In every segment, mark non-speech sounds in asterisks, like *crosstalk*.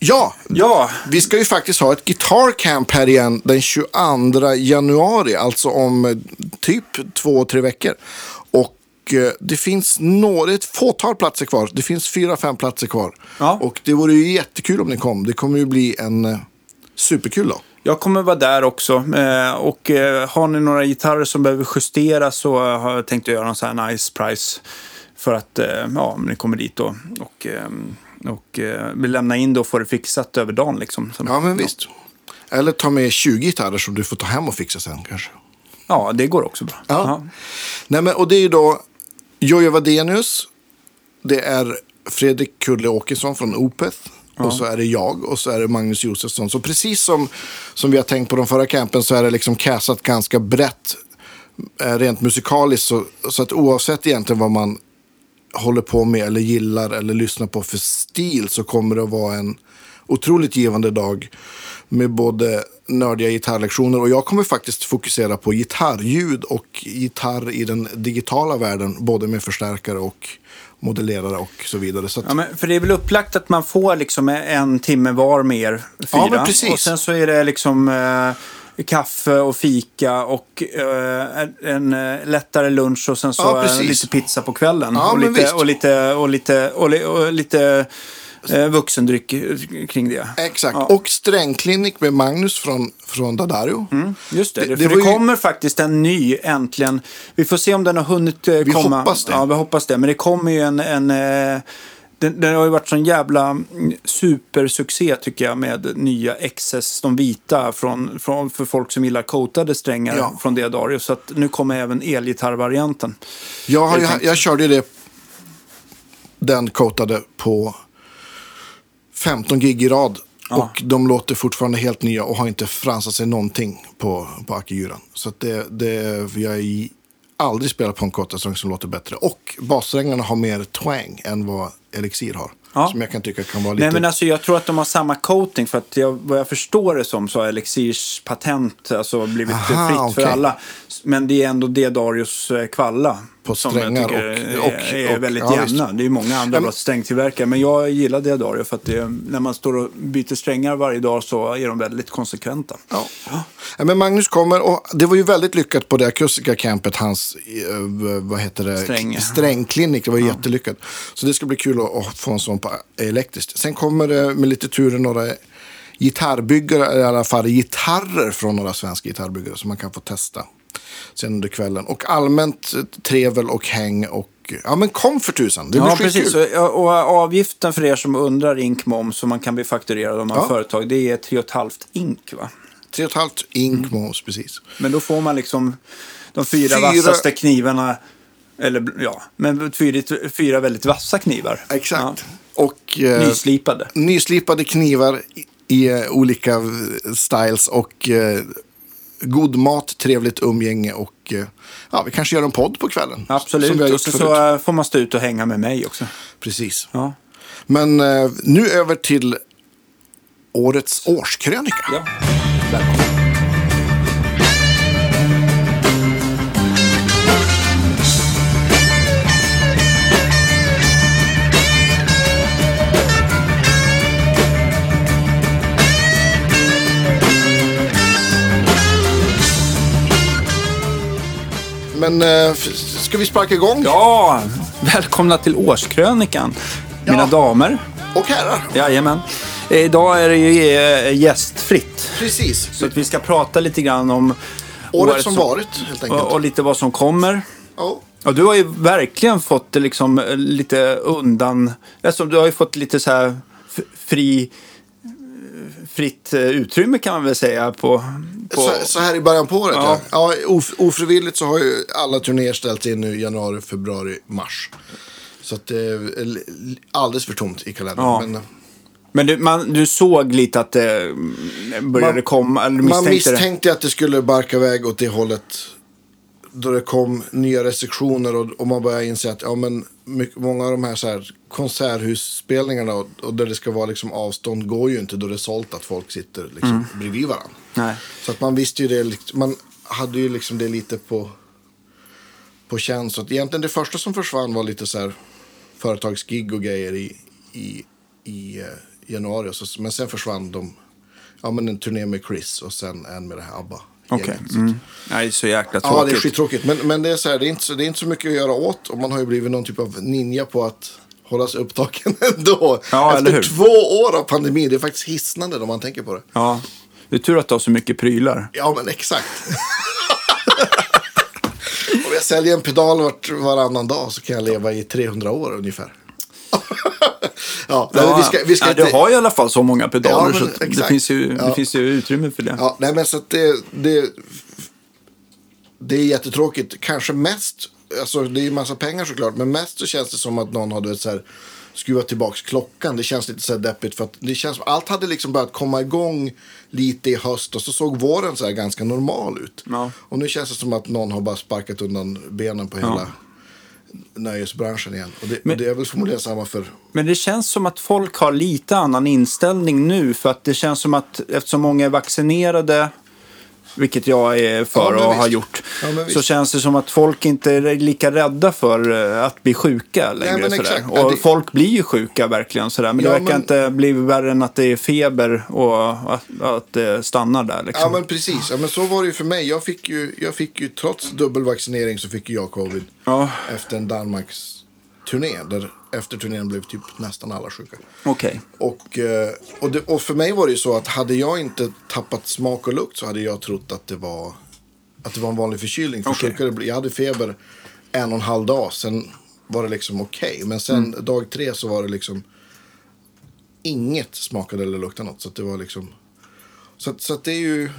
Ja, Ja, vi ska ju faktiskt ha ett Guitar Camp här igen den 22 januari. Alltså om eh, typ två, tre veckor. Och eh, det finns några, ett fåtal platser kvar. Det finns fyra, fem platser kvar. Ja. Och det vore ju jättekul om ni kom. Det kommer ju bli en eh, superkul dag. jag kommer vara där också. Och har ni några gitarrer som behöver justeras så har jag tänkt att göra en sån här nice price. För att, ja, ni kommer dit då. Och, eh, och eh, lämna in det och få det fixat över dagen liksom. Så, Ja, men visst. Eller ta med 20 gitarrer som du får ta hem och fixa sen kanske. Ja, det går också bra. Ja. Nej, men, och det är ju då Jojje Wadenius. Det är Fredrik Kulle Åkesson från Opeth. Och så är det jag och så är det Magnus Josefsson. Så precis som, som vi har tänkt på de förra campen så är det liksom castat ganska brett. eh, Rent musikaliskt. Så, så att oavsett egentligen vad man håller på med eller gillar eller lyssnar på för stil så kommer det att vara en otroligt givande dag med både nördiga gitarrlektioner och jag kommer faktiskt fokusera på gitarrljud och gitarr i den digitala världen, både med förstärkare och modellerare och så vidare. Så att, Ja, men för det är väl upplagt att man får liksom en timme var med er fyra. Ja, men precis. Och sen så är det liksom eh, kaffe och fika och eh, en eh, lättare lunch och sen så Ja, eh, lite pizza på kvällen. Ja, och, lite, och lite, och lite, och, li- och lite eh, vuxendryck kring det. Exakt. Ja. Och strängklinik med Magnus från, från Dadario. Just det, Det- det, det ju- kommer faktiskt en ny äntligen. Vi får se om den har hunnit eh, Vi komma. hoppas det. Ja, vi hoppas det. Men det kommer ju en... en eh, den, den har ju varit sån jävla mm, supersuccé tycker jag med nya XS, de vita, från, från, för folk som gillar coatade strängar Ja. från Deodario. Så att nu kommer även elgitarrvarianten. Jag, har, jag, jag körde ju det, den coatade på 15 gig i rad. Ja. Och de låter fortfarande helt nya och har inte fransat sig någonting på, på Akiguran. Så det, det, jag i- aldrig spelat på en coatad som låter bättre. Och bassträngarna har mer twang än vad Elixir har. Ja. Som jag kan tycka kan vara lite... Nej men alltså jag tror att de har samma coating för att jag, vad jag förstår det som så har Elixirs patent alltså blivit Aha, fritt okej. för alla. Men det är ändå Dedarius eh, kvalla. På som jag strängar tycker och- och- är, och- väldigt ja, jämna. Det är många andra Ja, men- strängtillverkare. Men jag gillar Dedario för att det, när man står och byter strängar varje dag så är de väldigt konsekventa. Ja. Ja, men Magnus kommer och det var ju väldigt lyckat på det akustiska campet, hans eh, vad heter det? Sträng, ja. strängklinik. Det var jättelyckat. Så det ska bli kul att, få en sån på elektriskt. Sen kommer det med lite tur några gitarrbyggare, i alla fall gitarrer från några svenska gitarrbyggare som man kan få testa sen under kvällen. Och allmänt eh, trevel och häng och ja men kom för tusan. Det blir Ja, precis. Och, och avgiften för er som undrar inkmoms som man kan bli fakturerad om man Ja. företag, det är 3,5 ink va? Tre och ett halvt ink moms, precis. Men då får man liksom de fyra, Fyra- vassaste knivarna. Eller ja, men fyra, fyra väldigt vassa knivar. Exakt. Ja. Och eh, Nyslipade. nyslipade knivar i, i eh, olika eh, styles och eh, god mat, trevligt umgänge och eh, ja, vi kanske gör en podd på kvällen. Absolut. Och så eh, får man stå ut och hänga med mig också. Precis. Ja. Men eh, nu över till årets årskrönika. ja. Välkommen. Men eh, ska vi sparka igång? Ja, välkomna till årskrönikan. Mina Ja. damer. Och herrar. Jajamän. Idag är det ju eh, gästfritt. Precis. Så att vi ska prata lite grann om Året som varit, helt enkelt. och, och lite vad som kommer. Ja. Ja, du har ju verkligen fått liksom eh, lite undan. Alltså, du har ju fått lite så här fri, fritt eh, utrymme kan man väl säga på... på Så, så här i början på året, ja. Ja. ja. of, ofrivilligt så har ju alla turnéer ställts in nu januari, februari, mars. Så att det är l- alldeles för tomt i kalendern. Ja. Men, eh, Men du, man, du såg lite att det mm, började Man- komma, eller man misstänkte, misstänkte att det skulle barka iväg åt det hållet. Då det kom nya restriktioner och, och man började inse att ja, men mycket, många av de här, så här konserthusspelningarna och, och där det ska vara liksom avstånd går ju inte då det är sålt att folk sitter liksom bredvid varandra. Nej. Så att man visste ju det, liksom- man hade ju liksom det lite på, på känn. Så att egentligen det första som försvann var lite så här företagsgig och grejer i, i, i, eh, januari. Så, men sen försvann de. Ja, men en turné med Chris och sen en med det här ABBA. Okej. Så- Mm. Nej, så jäkla Ja, tråkigt. det är skittråkigt. Men, men det, är så här, det, är inte så, det är inte så mycket att göra åt. Och man har ju blivit någon typ av ninja på att hålla sig upptagen *laughs* ändå. Ja, eller Efter hur? två år av pandemi. Det är faktiskt hisnande om man tänker på det. Ja. Det är tur att du har så mycket prylar. Ja, men exakt. *laughs* Om jag säljer en pedal vart, varannan dag så kan jag leva i 300 år ungefär. *laughs* ja, men vi ska, vi ska ja, inte... Du har i alla fall så många pedaler Ja, men så det, finns ju, det Ja. finns ju utrymme för det. Ja, nej, men så det, det, det är jättetråkigt. Kanske mest, alltså det är ju massa pengar såklart, men mest så känns det som att någon hade så här, skruvat tillbaka klockan. Det känns lite så här deppigt för att det känns allt hade liksom börjat komma igång lite i höst och så såg våren så här ganska normal ut. Ja. Och nu känns det som att någon har bara sparkat undan benen på hela nöjesbranschen igen. Och det, Men- och det är väl förmodligen samma för Men det känns som att folk har lite annan inställning nu. För att det känns som att eftersom många är vaccinerade, vilket jag är för Ja, och har visst. gjort, Ja, så känns det som att folk inte är lika rädda för eh, att bli sjuka längre. men sådär. Och det- folk blir ju sjuka verkligen sådär. Men Ja, det verkar men- inte bli värre än att det är feber och att, att det stannar där. Liksom. Ja men precis, ja, men så var det ju för mig. Jag fick ju, jag fick ju trots dubbelvaccinering så fick jag covid. Efter en Danmarks turné. Där efter turnén blev typ nästan alla sjuka. okej. Och, eh, och, det, och för mig var det ju så att hade jag inte tappat smak och lukt så hade jag trott att det var, att det var en vanlig förkylning. För bli- jag hade feber en och en halv dag. Sen var det liksom okej. Men sen Mm. dag tre så var det liksom inget smakade eller luktade något. Så det var liksom... Så, så det är ju,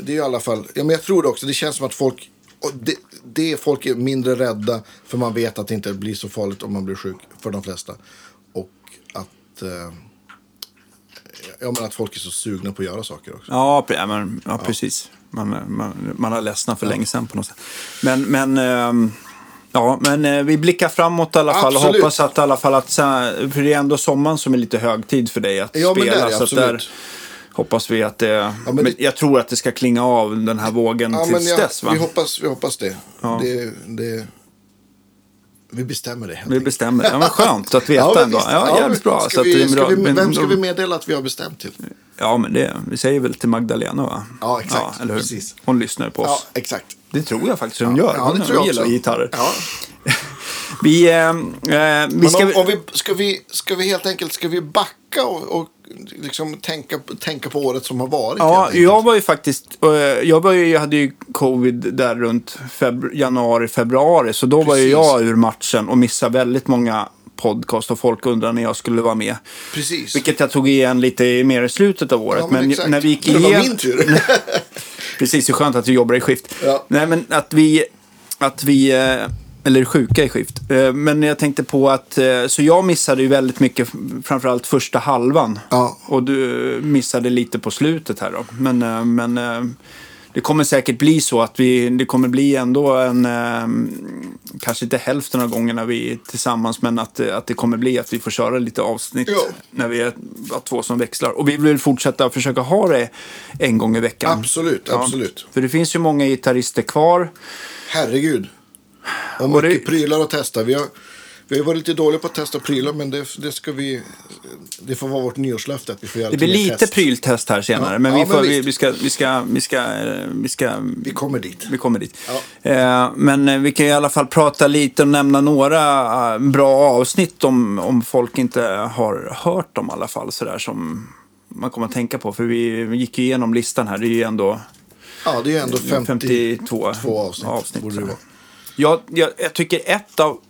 det är ju i alla fall, ja men jag tror det också, det känns som att folk, och det, det folk är mindre rädda för man vet att det inte blir så farligt om man blir sjuk för de flesta. Och att, eh, ja men att folk är så sugna på att göra saker också. Ja, ja, men, ja, precis. Man, man, man har ledsnat för länge sedan på något sätt. Men, men, ehm, ja, men eh, vi blickar framåt i alla fall och Absolut. hoppas att i alla fall att, för det är ändå sommaren som är lite högtid för dig att Ja, men det spela. är det, så att där absolut. Hoppas vi att det, men men det- jag tror att det ska klinga av den här vågen Ja, tills jag, dess va? vi, hoppas, vi hoppas det. Ja. det, det vi bestämmer det Vi bestämmer. Ja, men skönt att veta *laughs* ändå. Ja, jävligt bra. Ska vi, det ska vi, vem ska vi meddela att vi har bestämt till? Ja, men det, vi säger väl till Magdalena va? Ja, exakt. eller hur? Precis. Hon lyssnar på Ja, oss. exakt. Det tror jag faktiskt hon gör. Ja, hon det tror jag gillar också. gitarrer. Ja. *laughs* Vi, eh, eh, vi ska... om, om vi, ska, vi, ska vi helt enkelt ska vi backa och, och liksom tänka, tänka på året som har varit? Ja, jag var ju faktiskt, eh, jag, var ju, jag hade ju covid där runt febru- januari, februari. Så då var ju Precis. jag ur matchen och missade väldigt många podcast och folk undrade när jag skulle vara med. Precis. Vilket jag tog igen lite mer i slutet av året. ja, men, men när vi gick det var min tur. *laughs* Precis, det är skönt att du jobbar i skift. Ja. Nej, men att vi, att vi, eh, eller sjuka i skift. Eh, Men jag tänkte på att, eh, så jag missade ju väldigt mycket, framförallt första halvan. Ja. Och du missade lite på slutet här då. Men, eh, men det kommer säkert bli så att vi, det kommer bli ändå en, kanske inte hälften av gångerna vi är tillsammans, men att, att det kommer bli att vi får köra lite avsnitt Ja. när vi är två som växlar. Och vi vill fortsätta försöka ha det en gång i veckan. Absolut, Ja, absolut. För det finns ju många gitarrister kvar. Herregud. Och Och det- mycket prylar att testa. Vi har, vi har varit lite dåliga på att testa prylar, men det, det ska vi... Det får vara vårt nyårslöfte att vi får göra Det blir lite test. pryltest här senare, Ja, men, ja, vi, men får, vi, visst. vi, ska, vi, ska, vi, ska, vi ska... Vi kommer dit. Vi kommer dit. Eh, men eh, vi kan i alla fall prata lite och nämna några eh, bra avsnitt om, om folk inte har hört dem i alla fall. Sådär som man kommer att tänka på. För vi gick ju igenom listan här. Det är ju ändå Ja, det är ändå 50, 52 två avsnitt. vara. Jag, jag, jag tycker ett av...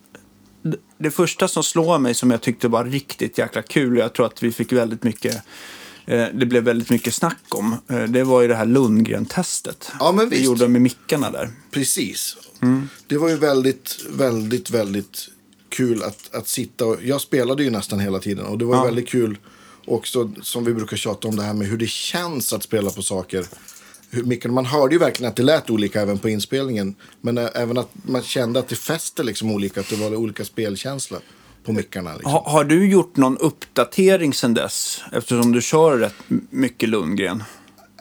Det första som slår mig som jag tyckte var riktigt jäkla kul, och jag tror att vi fick väldigt mycket... Eh, det blev väldigt mycket snack om. Eh, det var ju det här Lundgren-testet. Ja, men Vi visst. gjorde med mickarna där. Precis. Mm. Det var ju väldigt, väldigt, väldigt kul att, att sitta och... Jag spelade ju nästan hela tiden och det var Ja. väldigt kul också som vi brukar tjata om det här med hur det känns att spela på saker. Mycket, man hörde ju verkligen att det lät olika även på inspelningen. Men ä, även att man kände att det fäste liksom olika, att det var olika spelkänsla på mickarna. Liksom. Ha, har du gjort någon uppdatering sen dess? Eftersom du kör rätt mycket Lundgren.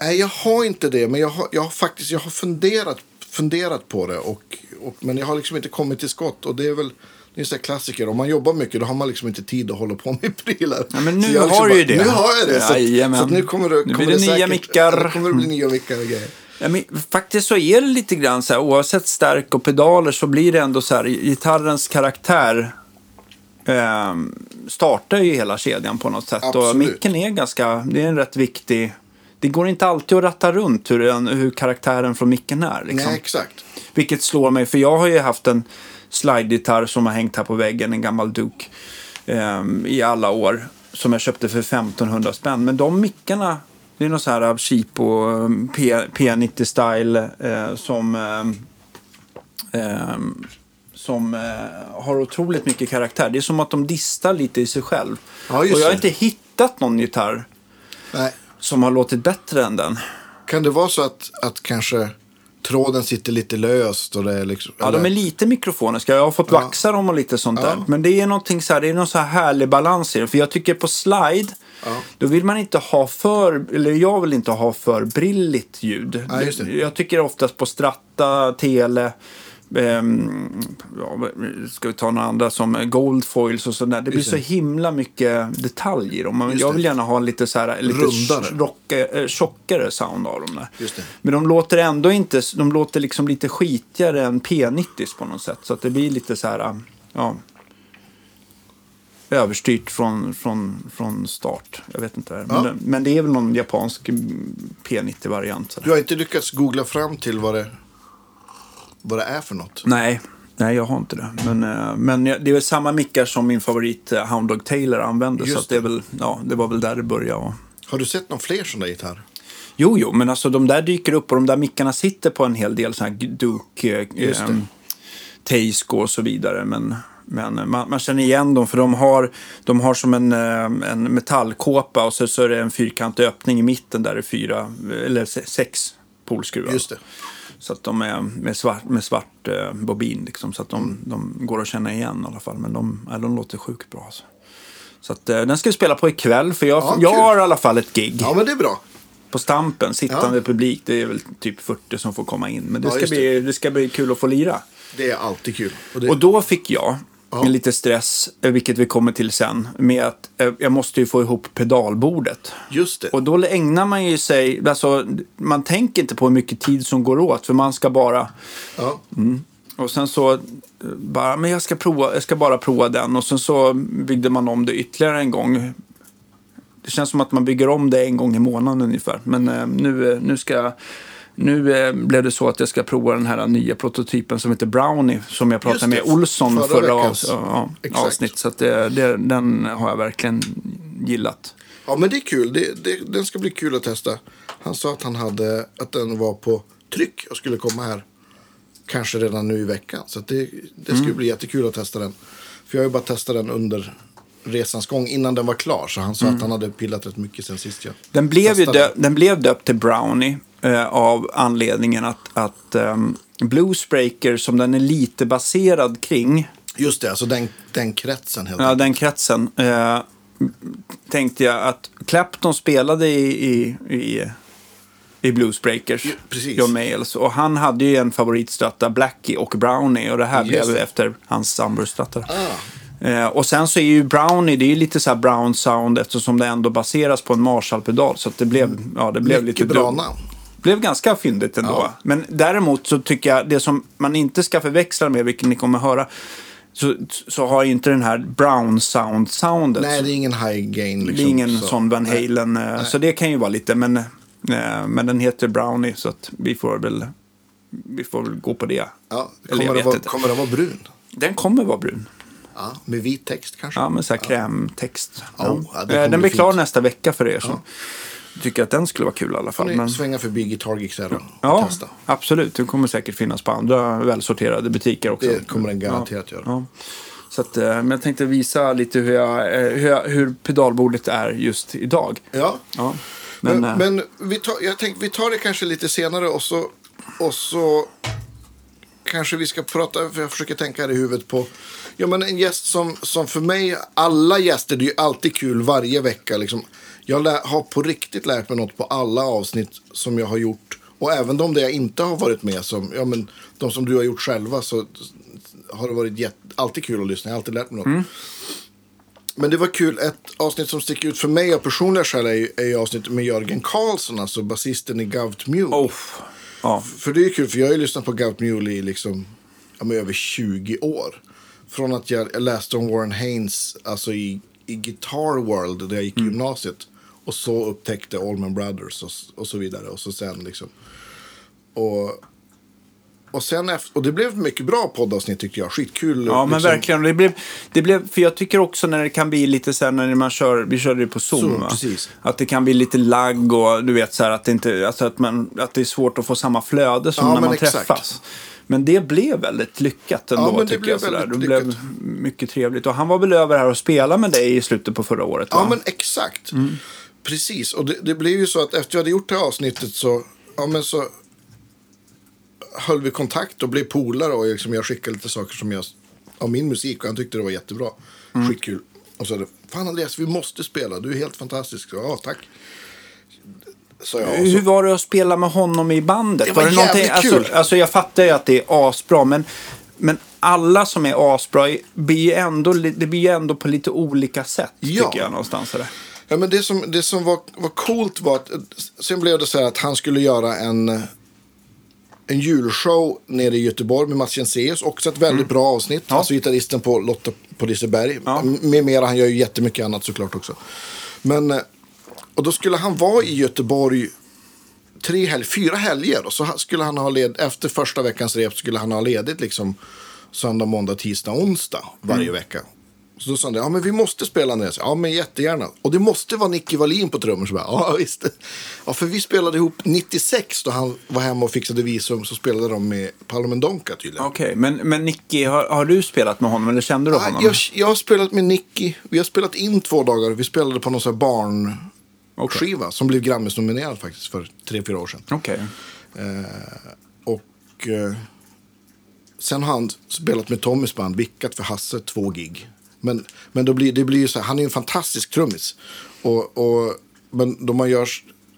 Nej, jag har inte det. Men jag har, jag har faktiskt jag har funderat, funderat på det. Och, och, men jag har liksom inte kommit till skott. Och det är väl Det är en klassiker. Om man jobbar mycket då har man liksom inte tid att hålla på med prylar. Ja, men nu jag liksom har du ju det. Nu har jag det. Så, att, så att nu kommer det, Nu kommer blir det det nya säkert, mickar. Det kommer det bli nya mickar och grejer. Ja, men faktiskt så är det lite grann så här, oavsett stärk och pedaler så blir det ändå så här, gitarrens karaktär eh, startar ju hela kedjan på något sätt. Och Absolut. micken är ganska, det är en rätt viktig, det går inte alltid att ratta runt hur, hur karaktären från micken är. Liksom. Nej, exakt. Vilket slår mig, för jag har ju haft en slide-gitarr som har hängt här på väggen, en gammal Duke, ehm, i alla år. Som jag köpte för 1500 spänn. Men de mickarna, det är någon sån här cheap och um, P- P90-style eh, som, ehm, ehm, som eh, har otroligt mycket karaktär. Det är som att de distar lite i sig själv. Ja, och jag har det. inte hittat någon gitarr Nej. som har låtit bättre än den. Kan det vara så att, att kanske tråden sitter lite löst? Och det är liksom, Ja, de är lite mikrofoniska. Jag har fått vaxa dem och lite sånt Ja. där. Men det är någonting så här, det är någon så här härlig balans i det. För jag tycker på slide, Ja. då vill man inte ha för, eller jag vill inte ha för brilligt ljud. Ja. Jag tycker oftast på stratta, tele, ja, vad- ska vi ta några andra som goldfoils och sådär. Det blir så himla mycket detalj i dem. Jag vill gärna ha lite så här, lite rocka, eh, tjockare sound av dem. Men de låter ändå inte, de låter liksom lite skitigare än P90 på något sätt. Så att det blir lite så här, ja, överstyrt från, från, från start. Jag vet inte. Men, Ja. det, men det är väl någon japansk P90-variant. så där. Du har inte lyckats googla fram till vad det, vad det är för något? Nej, nej, jag har inte det. Men, eh, men det är väl samma mickar som min favorit eh, Hound Dog Taylor använder. Just så att det, är väl, ja, det var väl där det började. Och... Har du sett någon fler sådana gitarrer? Jo, jo, men alltså de där dyker upp och de där mickarna sitter på en hel del sådana här Duke, eh, ehm, Teisco och så vidare. Men, men man, man känner igen dem för de har, de har som en, eh, en metallkåpa och så, så är det en fyrkantig öppning i mitten där det är fyra, eller se- sex polskruvar. Just det. Så att de är med svart, med svart eh, bobin liksom, så att de, de går att känna igen i alla fall. Men de, ja, de låter sjukt bra. Alltså. Så att, eh, den ska vi spela på ikväll för jag, Ja, jag har i alla fall ett gig Ja, men det är bra. på Stampen, sittande Ja. publik. Det är väl typ 40 som får komma in. Men det, ska, bli, det ska bli kul att få lira. Det är alltid kul. Och det, Och då fick jag Ja. lite stress, eh, vilket vi kommer till sen, med att eh, jag måste ju få ihop pedalbordet. just det. Och då ägnar man ju sig, alltså man tänker inte på hur mycket tid som går åt, för man ska bara ja. och sen så eh, bara, men jag ska, prova, jag ska bara prova den. Och sen så byggde man om det ytterligare en gång. Det känns som att man bygger om det en gång i månaden ungefär. Men eh, nu, nu ska jag- nu eh, blev det så att jag ska prova den här nya prototypen som heter Brownie. Som jag pratade med Olsson förra förra, avs- ja, avsnitt. Så det, det, den har jag verkligen gillat. ja, men det är kul. Det, det, den ska bli kul att testa. Han sa att, han hade, att den var på tryck och skulle komma här. Kanske redan nu i veckan. Så det, det Mm. skulle bli jättekul att testa den. För jag har ju bara testat den under resans gång innan den var klar. Så han sa Mm. att han hade pillat rätt mycket sen sist jag Den blev, dö- den blev döpt till Brownie eh, av anledningen att, att um, Bluesbreaker, som den är lite baserad kring, Just det, alltså den, den kretsen helt Ja, enkelt. den kretsen. Eh, tänkte jag att Clapton spelade i, i, i, i Bluesbreakers, precis. John Mayles. Och han hade ju en favoritstratta, Blackie och Brownie. Och det här Just blev det. efter hans Sunburst-stratta. Ah, Eh, och sen så är ju Brownie, det är ju lite så här brown sound eftersom det ändå baseras på en Marshall-pedal. Så det blev, ja, det blev mycket lite bra namn. Blev ganska fyndigt ändå. Ja. Men däremot så tycker jag det som man inte ska förväxla med, vilket ni kommer höra, så, så har ju inte den här brown sound soundet. Nej, det är ingen high gain. Liksom, det är ingen så. sån Van Nej. Halen. eh, Så det kan ju vara lite, men, eh, men den heter Brownie så att vi får väl, vi får väl gå på det. Ja, kommer, det vara, kommer det vara brun? Den kommer vara brun. Ja, med vit text kanske? Ja, med så här krämtext. Ja, Ja. ja, kommer Eh, den bli blir klar fint. nästa vecka för er som tycker att den skulle vara kul i alla Får fall. ni Men... svänga förbi Guitar Geeks här och Ja, testa. absolut. Det kommer säkert finnas på andra välsorterade butiker också. Det kommer den garanterat göra. Ja. Så att, eh, men jag tänkte visa lite hur, jag, eh, hur, jag, hur pedalbordet är just idag. Ja, Ja. men, Men, men, eh, vi, tar, jag tänkte, vi tar det kanske lite senare och så, och så kanske vi ska prata, för jag försöker tänka här i huvudet på Ja, men en gäst som, som för mig, alla gäster, det är ju alltid kul varje vecka. Liksom. Jag har på riktigt lärt mig något på alla avsnitt som jag har gjort. Och även de där jag inte har varit med, som, ja, men, de som du har gjort själva, så har det varit jätte, alltid kul att lyssna. Jag har alltid lärt mig något. Mm. Men det var kul. Ett avsnitt som sticker ut för mig av personliga skäl är ju, är ju avsnittet med Jörgen Karlsson, alltså basisten i Gout Mule. Oh. Ja. För det är kul, för jag har ju lyssnat på Gout Mule i liksom, ja, över 20 år. Från att jag, jag läste om Warren Haynes alltså i, i Guitar World, där jag gick i Mm. gymnasiet. Och så upptäckte Allman Brothers och, och så vidare. Och så sen liksom. Och, och sen efter, och det blev mycket bra poddavsnitt tyckte jag. Skitkul. Ja, men liksom. verkligen. Det blev, det blev, för jag tycker också när det kan bli lite så här när man kör, vi körde ju på Zoom, Zoom, precis. Att det kan bli lite lagg och du vet så här att det inte, alltså att man, att det är svårt att få samma flöde som Ja, när man exakt. träffas. Men det blev väldigt lyckat ändå, Ja, tycker blev jag. Sådär. Det blev lyckat. mycket trevligt. Och han var väl över här och spelade med dig i slutet på förra året, va? Ja, men exakt. Precis. Och det, det blev ju så att efter jag hade gjort det här avsnittet så, ja, men så höll vi kontakt och blev polare. Och liksom jag skickade lite saker som jag, av min musik och han tyckte det var jättebra. Skitkul. Och så sa det, fan Andreas, vi måste spela. Du är helt fantastisk. Ja, tack. Så jag. Och Hur så, var det att spela med honom i bandet? Det var jävligt alltså, kul. alltså jag fattar ju att det är asbra, men, men alla som är asbra blir ju ändå, det blir ju ändå på lite olika sätt, Ja. tycker jag någonstans. Där. Ja, men det som, det som var, var coolt var att sen blev det så här att han skulle göra en, en julshow nere i Göteborg med Mats Jenseus. Också ett väldigt bra avsnitt. Ja. Alltså gitarristen på Lotta på Liseberg. Ja. Med mera, han gör ju jättemycket annat såklart också. Men, eh, och då skulle han vara i Göteborg tre helg, fyra helger. Och så skulle han ha led, efter första veckans rep skulle han ha ledigt liksom söndag, måndag, tisdag, onsdag varje vecka. Så då sa han, ja men vi måste spela Andreas. Ja men jättegärna. Och det måste vara Nicky Wallin på trummor. Så bara, ja *laughs* visst. Ja för vi spelade ihop 96 då han var hemma och fixade visum. Så spelade de med Paolo Mendonca tydligen. Okej, men, men Nicky, har, har du spelat med honom eller kände du Ja, honom? jag, jag har spelat med Nicky. Vi har spelat in två dagar. Vi spelade på någon sån här barnskiva. Som blev Grammis-nominerad faktiskt för tre, fyra år sedan. Okej. Och eh, sen har han spelat med Tommys band, vickat för Hasse två gig. Men, men då blir, det blir ju så här, han är ju en fantastisk trummis. Och, och, men då man gör,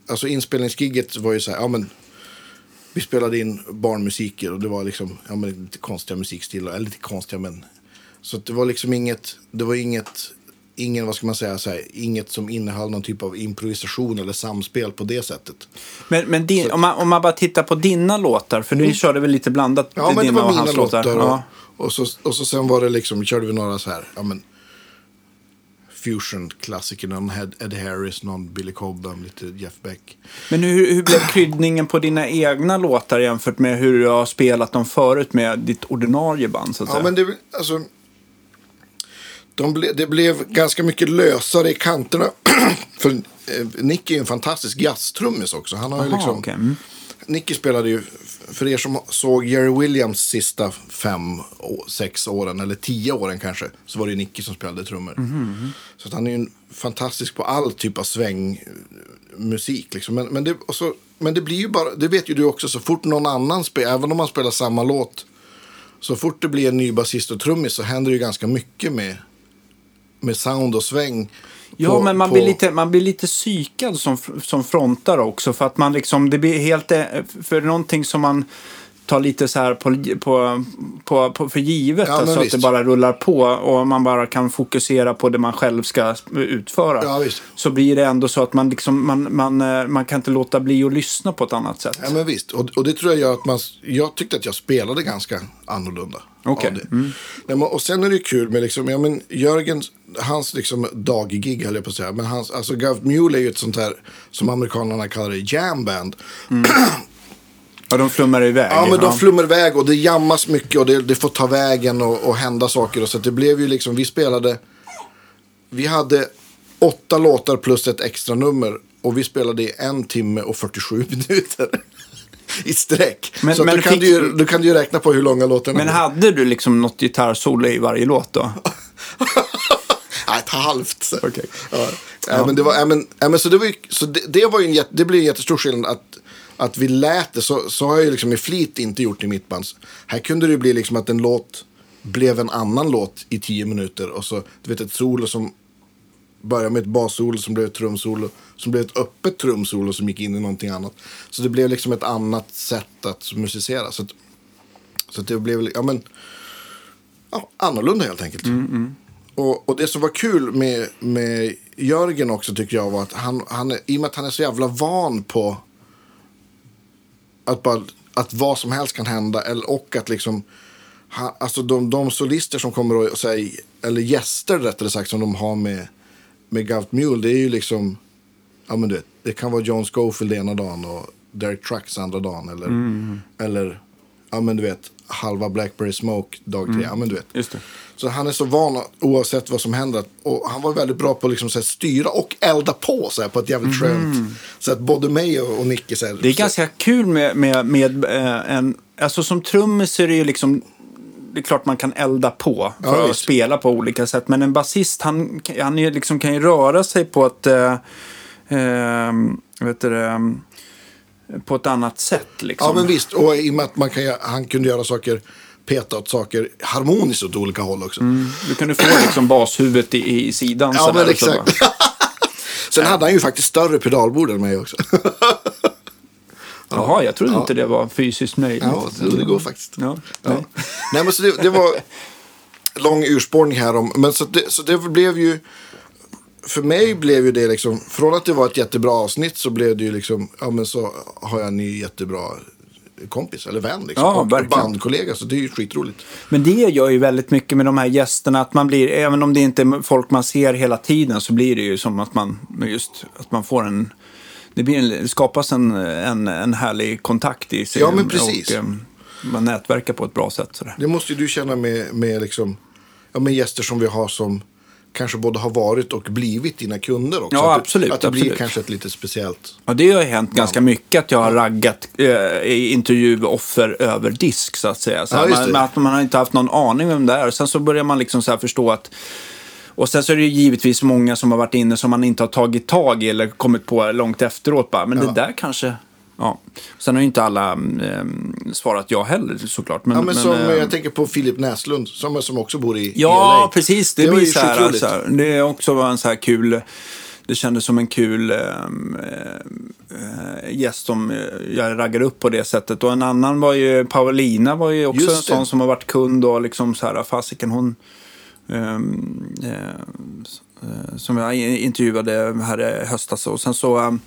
alltså inspelningsgigget var ju så här, ja men vi spelade in barnmusiker och det var liksom, ja men lite konstiga musikstilar, eller lite konstiga men. Så att det var liksom inget, det var inget, ingen, vad ska man säga, så här, inget som innehöll någon typ av improvisation eller samspel på det sättet. Men, men din, om, man, om man bara tittar på dina låtar, för du körde väl lite blandat Mm. Ja, men det var och mina låtar. låtar? Och, Ja. och, så, och så sen var det liksom, körde vi några så här, ja men. Fusion-klassiker, någon Ed, Ed Harris, någon Billy Cobham, lite Jeff Beck. Men hur, hur blev kryddningen på dina egna låtar jämfört med hur du har spelat dem förut med ditt ordinarie band? Så att Ja, säga? men det, alltså. De ble, det blev ganska mycket lösare i kanterna. *clears throat* För eh, Nicky är en fantastisk jazztrummis också. Han har ju Aha, liksom, okej. Mm. Nicky spelade ju, för er som såg Jerry Williams sista fem, sex åren, eller tio åren kanske, så var det ju Nicky som spelade trummor. Mhm, Så han är ju fantastisk på all typ av svängmusik. Liksom. Men, men, det, så, men det blir ju bara, det vet ju du också, så fort någon annan spelar, även om man spelar samma låt, så fort det blir en ny basist och trummis så händer det ju ganska mycket med, med sound och sväng. Ja, på- men man, på- blir lite, man blir lite psykad som, som frontare också. För att man liksom, det blir helt, eh, för någonting som man tar lite så här på, på, på, på för givet. Ja, alltså att det bara rullar på och man bara kan fokusera på det man själv ska utföra. Ja. Så blir det ändå så att man, liksom, man, man, eh, man kan inte låta bli att lyssna på ett annat sätt. Ja, men visst. Och, och det tror jag gör att man... Jag tyckte att jag spelade ganska annorlunda. Av det. Nej, men, och sen är det kul med liksom, ja men Jörgen, hans liksom daggig höll jag på att säga. Men hans, alltså Gav Mule är ju ett sånt här, som amerikanerna kallar det, jamband. *clears throat* Ja, de flummar iväg. Ja, men de flummar iväg och det jammas mycket och det, det får ta vägen och, och hända saker. Och så det blev ju liksom, vi spelade, vi hade åtta låtar plus ett extra nummer och vi spelade i en timme och 47 *laughs* minuter. I sträck. Men- så men då, kan fick- du ju, kan du ju räkna på hur långa låtarna Men hade du liksom något gitarrsolo i varje låt då? *laughs* Nej, ett halvt. Okej. Ja. Ja, men det var, ja, men, ja, men så det, var ju, så det, det, var ju en, jätte- det blev en jättestor skillnad att, att vi lät det. Så, så har jag ju liksom i flit inte gjort i mitt band. Här kunde det bli liksom att en låt blev en annan låt i tio minuter. Och så, du vet, ett solo som började med ett bassolo som blev ett trumsolo. Som blev ett öppet trumsolo som gick in i någonting annat. Så det blev liksom ett annat sätt att musicera. Så, att, så att det blev, ja men. ja, annorlunda helt enkelt. Och, och det som var kul med, med Jörgen också tycker jag var att han, han, i och med att han är så jävla van på att, bara, att vad som helst kan hända eller, och att liksom han, alltså de, de solister som kommer och, säger, eller gäster rättare sagt som de har med, med Gout Mule det är ju liksom ja men du vet, det kan vara John Scofield ena dagen och Derek Trucks andra dagen eller, eller ja men du vet halva Blackberry Smoke dag tre, ja men du vet. Så han är så van oavsett vad som händer. Och han var väldigt bra på att liksom, så här, styra och elda på så här, på ett jävligt skönt Så att både mig och, och Nicke så här, Det är ganska kul med, med, med eh, en... Alltså som trummis är det ju liksom... Det är klart man kan elda på för Ja, att spela på olika sätt. Men en basist, han, han liksom, kan ju röra sig på ett... Eh, eh, vet du, på ett annat sätt liksom. Ja men visst, och i och med att man kan, han kunde göra saker, peta åt saker harmoniskt åt olika håll också. Du kunde få liksom bashuvudet i, i sidan. Ja men exakt. *laughs* Sen hade han ju faktiskt större pedalbord än mig också. *laughs* Jaha, jag trodde inte det var fysiskt möjligt. ja, det går faktiskt. Ja, Ja. nej. Nej, men så det, det var *laughs* lång urspårning här om. Men så det, så det blev ju. För mig blev ju det liksom. Från att det var ett jättebra avsnitt så blev det ju liksom. Ja men så har jag en ny jättebra kompis eller vän liksom. Ja, och verkligen. bandkollega. Så det är ju skitroligt. Men det gör ju väldigt mycket med de här gästerna. Att man blir, även om det inte är folk man ser hela tiden så blir det ju som att man, just, att man får en... Det, blir en, det skapas en, en, en härlig kontakt i sig. Ja, men precis. Och, em, man nätverkar på ett bra sätt. Sådär. Det måste ju du känna med, med, liksom, ja, med gäster som vi har som kanske både har varit och blivit dina kunder också. Ja, att absolut, Att det blir absolut. kanske ett lite speciellt. Ja, det har ju hänt ganska mycket att jag har raggat eh, intervjuoffer över disk så att säga. Så Ja, man, men att man har inte haft någon aning vem det är. Sen så börjar man liksom så förstå att och sen så är det ju givetvis många som har varit inne som man inte har tagit tag i eller kommit på långt efteråt. Bara, men Ja. det där kanske... Ja. Sen har ju inte alla eh, svarat ja heller såklart. Men, Ja, men som, eh, jag tänker på Filip Näslund som, som också bor i Ja, LA. precis. Det, Det blir så här, skitroligt. så här. Det är också var en så här kul... Det kändes som en kul ehm, eh, gäst som eh, jag raggar upp på det sättet. Och en annan var ju, Paulina var ju också en sån som har varit kund och liksom så här, fasiken hon... ehm, eh, eh, som jag intervjuade här i höstas. Och sen så...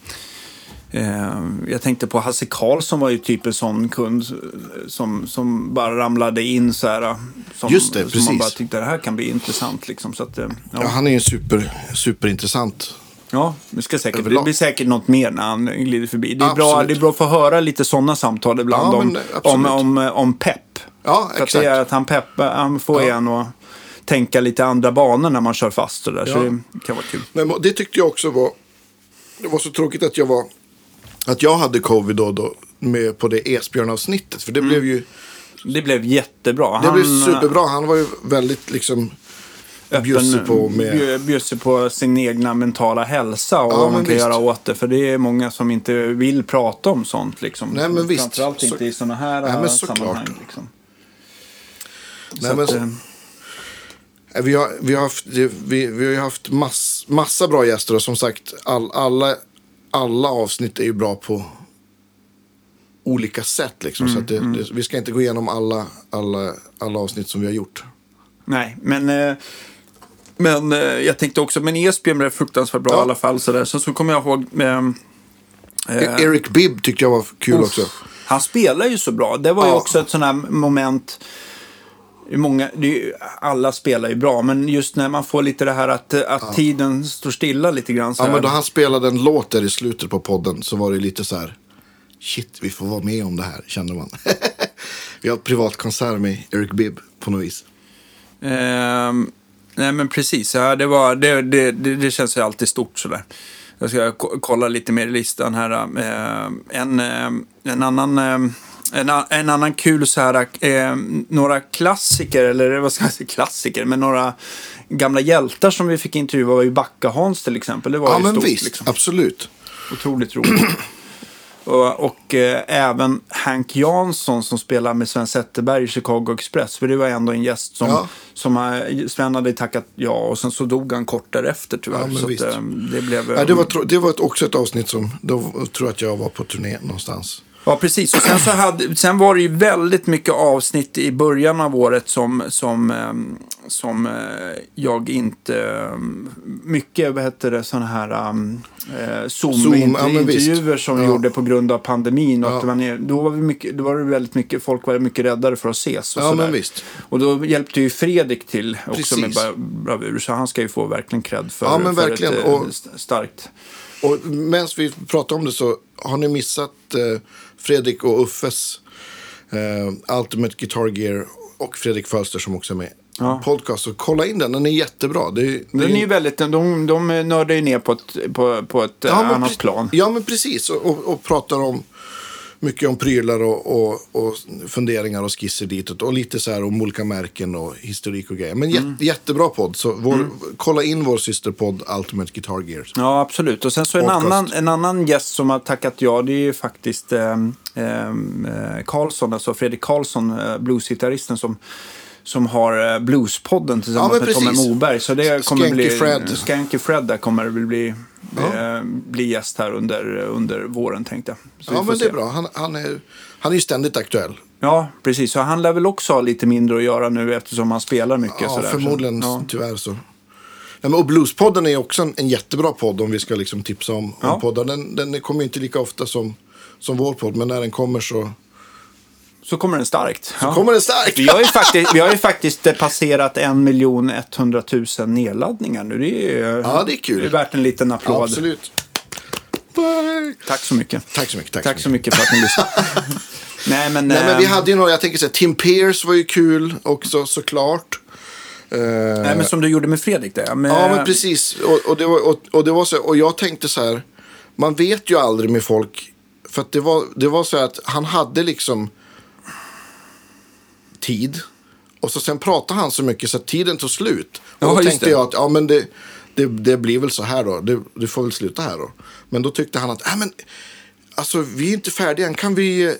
Eh, jag tänkte på Hasse Karlsson var ju typ en sån kund som, som bara ramlade in så här. eh, Som, Just det, som man precis. bara tyckte det här kan bli intressant liksom. Så att, eh, Ja, ja, han är ju super, superintressant. ja, det, ska säkert, det blir säkert något mer när han glider förbi. Det är, bra, det är bra att få höra lite sådana samtal ibland Ja, om, om, om, om pepp. Ja, För att exakt. det är att han peppar, han får Ja. en att tänka lite andra banor när man kör fast och där. Så Ja. det kan vara kul. Men det tyckte jag också var... Det var så tråkigt att jag var... Att jag hade covid då, då med på det Esbjörn-avsnittet. För det blev ju... Det blev jättebra. Det han, blev superbra. Han var ju väldigt liksom... bjussig på med- bjussig på sin egna mentala hälsa och Ja, vad man kan visst. göra åt det. För det är många som inte vill prata om sånt. Liksom. Nej, men visst. Framförallt inte Så- i sådana här Nej, men sammanhang. Liksom. Nej, Så men, att, eh, Nej, Vi har, vi har haft, vi, vi har haft mass, massa bra gäster och som sagt all, alla, alla avsnitt är ju bra på olika sätt. Liksom, så att det, det, vi ska inte gå igenom alla, alla, alla avsnitt som vi har gjort. nej, men, eh, men eh, jag tänkte också, men Esbjörn blev fruktansvärt bra Ja. i alla fall. Så där. Sen så kommer jag ihåg... Eh, eh, Eric Bibb tyckte jag var kul också. Han spelar ju så bra. Det var ju Ja. också ett sånt här moment. Många, ju, alla spelar ju bra, men just när man får lite det här att, att tiden står stilla lite grann. Ja, men då han spelade en låt där i slutet på podden så var det lite så här. Shit, vi får vara med om det här, kände man. *laughs* vi har ett privat konsert med Eric Bibb på något vis. Ehm, nej men precis, ja, det, var, det, det, det, det känns ju alltid stort sådär. Jag ska ko- kolla lite mer i listan här. Ehm, en, ehm, en annan... en, en annan kul så här, ehm, några klassiker, eller vad ska jag säga, klassiker, men några gamla hjältar som vi fick intervjua var ju Backa-Hans till exempel. Det var Ja, ju men stort visst, liksom. absolut. Otroligt roligt. *clears throat* och och eh, även Hank Jansson som spelar med Sven Zetterberg i Chicago Express. För det var ändå en gäst som, Ja. som eh, Sven hade tackat ja och sen så dog han kort därefter tyvärr. Ja, men så visst. att, eh, det blev... Ja, det var, det var också ett avsnitt som, då tror jag att jag var på turné någonstans. Ja, precis. Och sen, så hade, sen var det ju väldigt mycket avsnitt i början av året som, som, ehm, som eh, jag inte... ehm, Mycket, vad heter det, sådana här um, eh, Zoom, ja, men Zoom-intervjuer visst. som Ja. gjorde på grund av pandemin. Och Ja. att man, då, var vi mycket, då var det väldigt mycket, folk var mycket räddare för att ses. Och Ja, sådär. men visst. Och då hjälpte ju Fredrik till också Precis. med bra- bravur. Så han ska ju få verkligen cred för, Ja, men för verkligen. ett eh, Och- st- starkt... Och medan vi pratar om det så har ni missat eh, Fredrik och Uffes eh, Ultimate Guitar Gear och Fredrik Fölster som också är med. Ja. Podcast, så kolla in den, den är jättebra. Det, det Den är ju väldigt, de, de nördar ju ner på ett, på, på ett eh, Ja, men annat plan. Ja, men precis. Och, och, och pratar om mycket om prylar och, och, och funderingar och skisser ditåt. Och lite så här om olika märken och historik och grejer. Men Mm. jätte, jättebra podd. Så vår, kolla in vår systerpodd Ultimate Guitar Gear. Ja, absolut. Och sen så en Podcast. annan, en annan gäst som har tackat ja, det är ju faktiskt ehm, eh, Karlsson, alltså Fredrik Karlsson, eh, bluesgitarristen som som har eh, Bluespodden tillsammans Ja, med Tommy. Moberg. Så det kommer Skanky bli... Fred. Skanky Fred där kommer det bli, Ja. eh, bli gäst här under, under våren tänkte jag. Så Ja, men det se. är bra. Han, han, är, han är ju ständigt aktuell. Ja, precis. Så han lär väl också ha lite mindre att göra nu eftersom han spelar mycket. Ja, sådär. förmodligen. Så, ja. Tyvärr så. Nej, men, och Bluespodden är också en, en jättebra podd om vi ska liksom tipsa om, Ja. om poddar. Den, den kommer ju inte lika ofta som, som vår podd, men när den kommer så Så kommer den starkt. Ja. kommer den starkt. Vi har ju faktiskt, vi har ju faktiskt passerat en miljon 100 000 nedladdningar nu. Det är, ju- Ja, det är kul. Det är värt en liten applåd. Absolut. Tack så mycket. Tack så mycket. Tack, Tack så så mycket för att ni lyssnade. *laughs* Nej, men... Nej, men vi eh, hade ju några, jag tänker så här, Tim Pierce var ju kul också såklart. Eh, nej, men som du gjorde med Fredrik där. Med, Ja, men precis. Och, och, det var, och, och, det var så, och jag tänkte så här, man vet ju aldrig med folk. För att det var, det var så här att han hade liksom tid. Och så sen pratade han så mycket så att tiden tog slut. Och Ja, då tänkte det. jag att ja, men det, det, det blir väl så här då. Det, det får väl sluta här då. Men då tyckte han att äh, men, alltså, vi är inte färdiga än. Kan vi,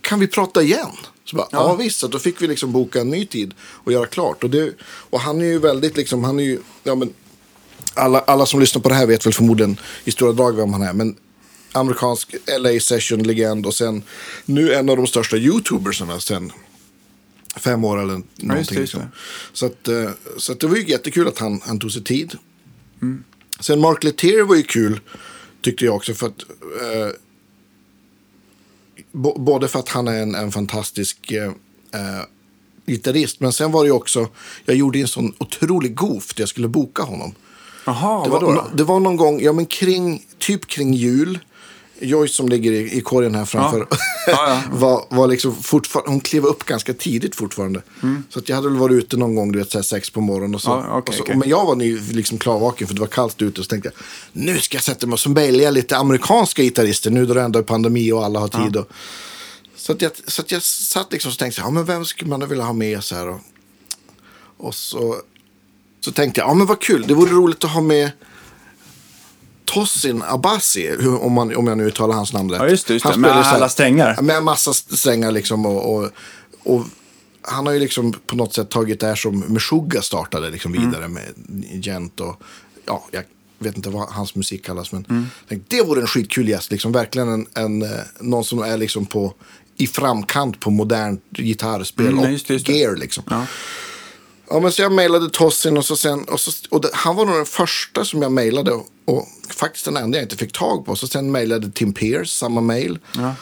kan vi prata igen? Så bara, ja. visst, så då fick vi liksom boka en ny tid och göra klart. Och, det, och han är ju väldigt liksom, han är ju, ja men, alla, alla som lyssnar på det här vet väl förmodligen i stora drag vem han är. Men amerikansk LA Session-legend och sen nu en av de största YouTubersarna sen fem år eller någonting. just det, just liksom. det. Så, att, eh, så att det var ju jättekul att han, han tog sig tid. Sen Mark Lethierry var ju kul, tyckte jag också. För att, eh, både för att han är en, en fantastisk eh, eh, gitarrist. Men sen var det ju också, jag gjorde en sån otrolig goof där jag skulle boka honom. Jaha, Det var, då? det var någon gång, ja men kring, typ kring jul. Joyce som ligger i, i korgen här framför. Ja. Ja, *laughs* var, var liksom fortfarande, hon klev upp ganska tidigt fortfarande. Så att jag hade väl varit ute någon gång, du vet, så här sex på morgonen. Och så, okej, och så, okej. Men jag var ny, liksom klarvaken för det var kallt ute. Så tänkte jag, nu ska jag sätta mig och så jag lite amerikanska gitarrister. Nu då det ändå är pandemi och alla har tid. Och, så, att jag, så att jag satt liksom och tänkte, ja men vem skulle man vilja ha med så här? Och, och så, så tänkte jag, ja men vad kul, det vore roligt att ha med Tossin Abassi, hur- om, man, om jag nu uttalar hans namn rätt. Ja, just det, just det. Med här- alla strängar. Med massa strängar liksom. Och, och, och han har ju liksom på något sätt tagit det här som Meshuggah startade liksom Mm. vidare med Gent och ja, jag vet inte vad hans musik kallas. Men Mm. tänkte, det vore en skitkul gäst. Liksom. Verkligen en, en, eh, någon som är liksom på, i framkant på modernt gitarrspel Mm, och just det, just gear. Liksom. Ja. Ja, men så jag mejlade Tossin och så sen, och, så, och det, han var nog den första som jag mejlade och, och faktiskt den enda jag inte fick tag på. Så sen mejlade Tim Pierce samma mejl. Ja.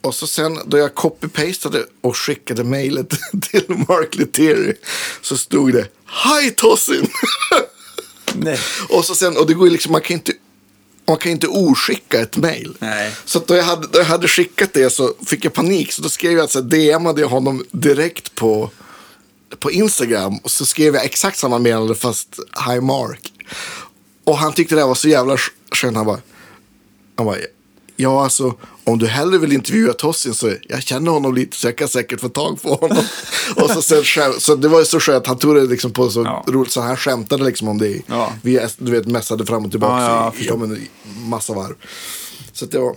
Och så sen då jag copy-pastade och skickade mejlet *laughs* till Mark Lettieri så stod det Hi Tossin! *laughs* Nej. och så sen, och det går ju liksom, man kan inte man kan inte oskicka ett mejl. Så att då, jag hade, då jag hade skickat det så fick jag panik. Så då skrev jag, så här, DMade jag honom direkt på, på Instagram. Och så skrev jag exakt samma meddelande fast Hi Mark. Och han tyckte det var så jävla sk- skönt. Han bara, han bara, ja alltså om du hellre vill intervjua Tossin så jag känner honom lite så jag kan säkert få tag på honom. *laughs* och så, sen, så det var ju så skönt, han tog det liksom på så Ja. roligt så han skämtade liksom om det. Ja. Vi du vet mässade fram och tillbaka Ja, ja, i, ja, men, massa varv. Så det var...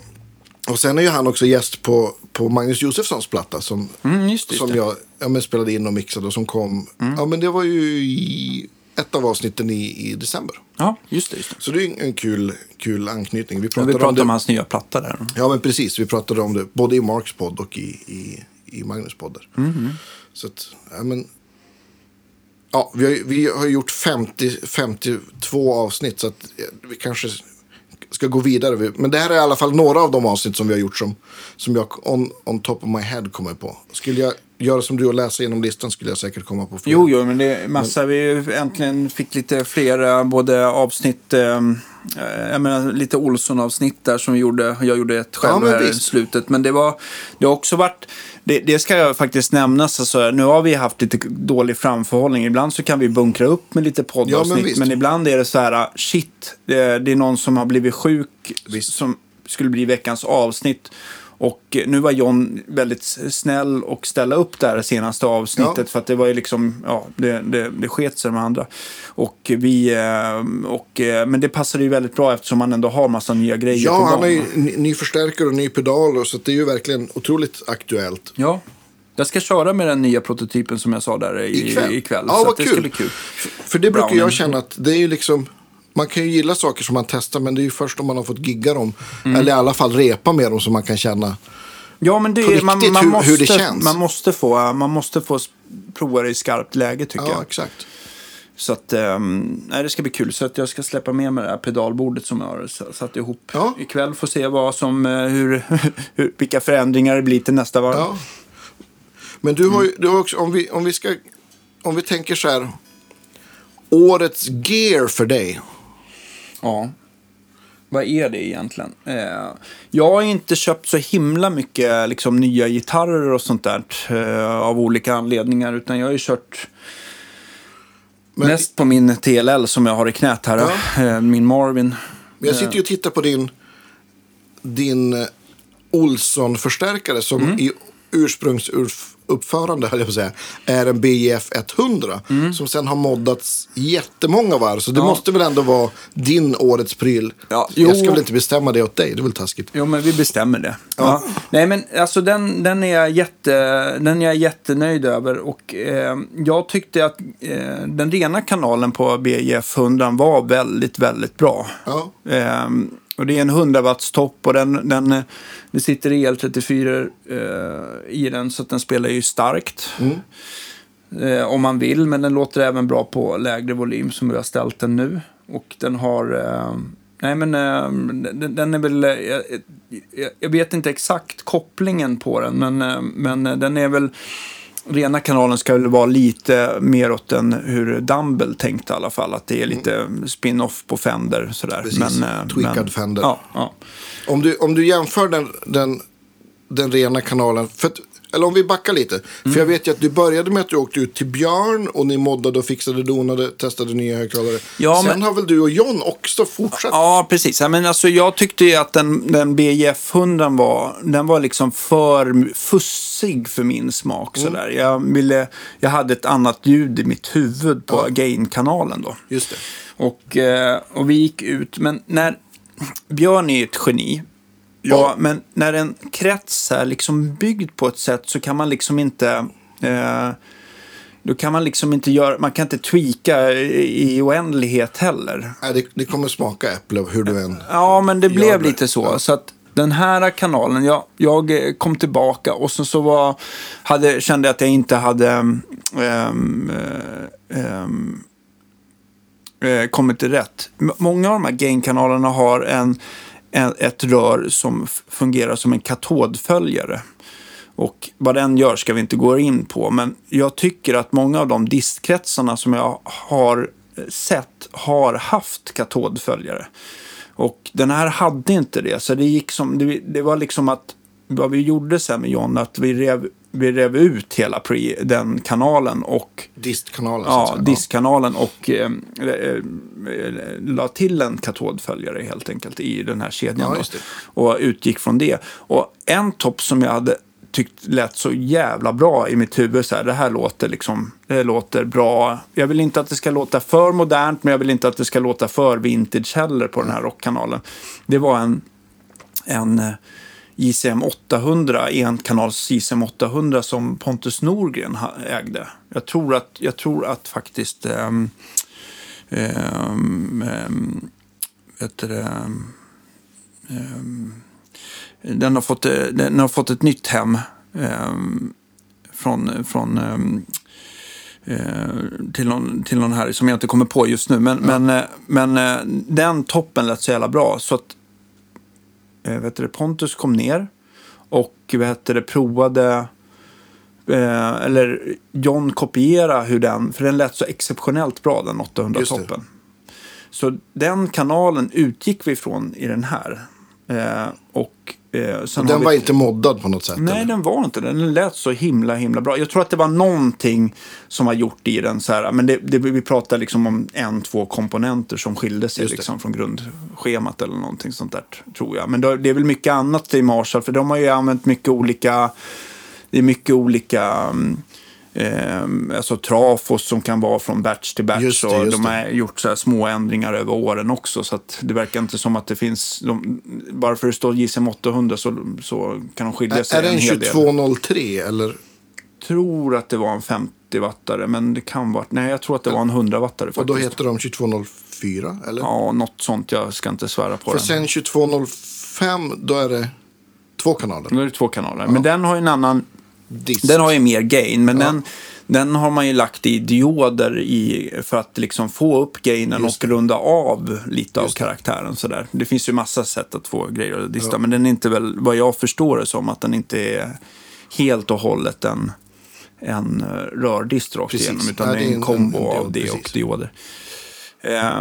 Och sen är ju han också gäst på, på Magnus Josefssons platta som, Mm, just just som jag ja, men spelade in och mixade och som kom. Ja men det var ju i ett av avsnitten i, i december. Ja, just det. Just det. Så det är en, kul, kul anknytning. Vi pratade, vi pratade om om hans nya platta där. Ja, men precis. Vi pratade om det både i Marks podd och i, i, i Magnus poddar. Så att, ja men. Ja, vi har, vi har gjort 50, 52 avsnitt så att vi kanske ska gå vidare. Men det här är i alla fall några av de avsnitt som vi har gjort som, som jag on, on top of my head kommer på. Skulle jag göra som du och läsa igenom listan skulle jag säkert komma på fler. Jo, jo, men det är massa. Vi äntligen fick lite fler eh, både avsnitt, eh, eh, jag menar lite Olsson-avsnitt där som vi gjorde. Jag gjorde ett själv Ja, men här i visst. slutet. Men det var, det har också varit, det, det ska jag faktiskt nämnas, alltså, nu har vi haft lite dålig framförhållning. Ibland så kan vi bunkra upp med lite Ja, men poddavsnitt. men, ibland är det så här, shit, det, det är någon som har blivit sjuk Visst. som skulle bli veckans avsnitt. Och nu var John väldigt snäll och ställa upp det här senaste avsnittet. Ja. För att det var ju liksom, ja, det, det, det sket sig med andra. Och vi, eh, och, eh, men det passade ju väldigt bra eftersom han ändå har massa nya grejer på Ja, gång. han har ju ny, förstärkare och ny pedal så det är ju verkligen otroligt aktuellt. Ja. Jag ska köra med den nya prototypen som jag sa där i, Ikväll? ikväll. Ja, så vad det kul. ska bli kul. För det brukar Brownen. jag känna att det är ju liksom, man kan ju gilla saker som man testar men det är ju först om man har fått gigga dem. Mm. Eller i alla fall repa med dem som man kan känna. Ja, men det, På är- man, riktigt man, hur- måste, hur det känns. man, måste få, man måste få prova det i skarpt läge tycker Ja, jag. exakt. Så att, ehm, nej, det ska bli kul. Så att jag ska släppa med mig det här pedalbordet som jag har satt ihop Ja. ikväll. Får se vad som, eh, hur, *laughs* hur, vilka förändringar det blir till nästa varv. Ja. Men du har ju du har också, om vi, om vi ska, om vi tänker så här. Årets gear för dig. Ja. Vad är det egentligen? Eh, jag har inte köpt så himla mycket liksom, nya gitarrer och sånt där eh, av olika anledningar. Utan jag har ju kört Men- mest på min TLL som jag har i knät här. Eh, min Marvin. Men jag sitter ju och tittar på din, din eh, Olsson-förstärkare som Mm. i ursprungsuppförande, höll jag på att säga, är en BJF 100. Som sen har moddats jättemånga varv. Så det Mm. Ja. måste väl ändå vara din årets pryl. Ja, jag ska väl inte bestämma det åt dig, det är väl taskigt. Jo, men vi bestämmer det. Ja. Nej, men alltså den, den, är jag jätte, den är jag jättenöjd över. Och eh, jag tyckte att eh, den rena kanalen på BJF 100 var väldigt, väldigt bra. Ja. Ehm, och det är en 100 watts topp och den, den, det sitter EL34 eh, i den så att den spelar ju starkt. Eh, om man vill, men den låter även bra på lägre volym som vi har ställt den nu. Och den har... Eh, nej men eh, den, den är väl... Eh, jag, jag- jag vet inte exakt kopplingen på den, men, eh, men den är väl... Rena kanalen ska väl vara lite mer åt den hur Dumble tänkte i alla fall. Att det är lite spin-off på Fender sådär. Precis, men, eh, tweakad men, Fender. Ja, ja. Om du, om du jämför den, den, den rena kanalen. För att, eller om vi backar lite. Mm. För jag vet ju att du började med att du åkte ut till Björn och ni moddade och fixade, donade, testade nya högtalare. Ja, Sen men- har väl du och John också fortsatt? Ja, precis. Ja, men alltså, jag tyckte ju att den, den BJF 100 var, den var liksom för fussig för min smak. Mm. Sådär. Jag, ville, jag hade ett annat ljud i mitt huvud på gain-kanalen då. Just det. Och, eh, och vi gick ut, men när Björn är ett geni. Ja, men när en krets är liksom byggd på ett sätt så kan man liksom inte... Eh, då kan man liksom inte göra, man kan inte tweaka i, i oändlighet heller. Nej, det, det kommer smaka äpple hur du än... Ja, men det blev det. lite så. Ja. Så att den här kanalen, jag, jag kom tillbaka och sen så var, hade, kände jag att jag inte hade eh, ehm, eh, kommit till rätt. Många av de här gain-kanalerna har en, ett rör som fungerar som en katodföljare. Och vad den gör ska vi inte gå in på, men jag tycker att många av de distkretsarna som jag har eh, sett har haft katodföljare. Och den här hade inte det, så det gick som, det, det var liksom att vad vi gjorde sen med John, att vi rev, vi rev ut hela pre, den kanalen och Distkanalen. Ja, säga. och eh, eh, la till en katodföljare helt enkelt i den här kedjan. Ja, och utgick från det. Och en topp som jag hade tyckt lät så jävla bra i mitt huvud. Så här, det här låter liksom, det låter bra. Jag vill inte att det ska låta för modernt, men jag vill inte att det ska låta för vintage heller på den här rockkanalen. Det var en, en JCM 800, enkanals JCM 800 som Pontus Norgren ägde. Jag tror att, jag tror att faktiskt ehm, ehm, vet det, den, har fått, eh, den har fått ett nytt hem från, från eh, till, någon, till någon här som jag inte kommer på just nu. Men, men, eh, men den toppen lät så jävla bra. Så att vet du, Pontus kom ner och vet du, provade eh, eller John kopiera hur den, för den lät så exceptionellt bra den 800-toppen. Så den kanalen utgick vi ifrån i den här. Eh, och, eh, den vi- var inte moddad på något sätt? Nej, eller? den var inte. Den lät så himla, himla bra. Jag tror att det var någonting som har gjort i den så här. Men det, det, vi pratar liksom om en, två komponenter som skilde sig liksom från grundschemat eller någonting sånt där, tror jag. Men det, det är väl mycket annat i Marshall, för de har ju använt mycket olika... Det är mycket olika... Eh, alltså trafos som kan vara från batch till batch. Just det, just de det. har gjort så här små ändringar över åren också. Så det verkar inte som att det finns... De, bara för att det står JSM 800 så, så kan de skilja sig Är det en hel del. 2203 eller? tror att det var en 50-wattare, men det kan vara... Nej, jag tror att det var en 100-wattare Och då heter de 2204 eller? Ja, något sånt. Jag ska inte svära på För den. sen 2205 då är det två kanaler. Då är det två kanaler. Men den har ju en annan... Disk. Den har ju mer gain, men Ja. den, den har man ju lagt i dioder i, för att liksom få upp gainen och runda av lite av karaktären. Sådär. Det finns ju massa sätt att få grejer att dista, men den är inte väl, vad jag förstår det som, att den inte är helt och hållet en, en eh, rördist rakt igenom, utan Nej, det är en en- kombo en diod, av det och precis. dioder. Eh,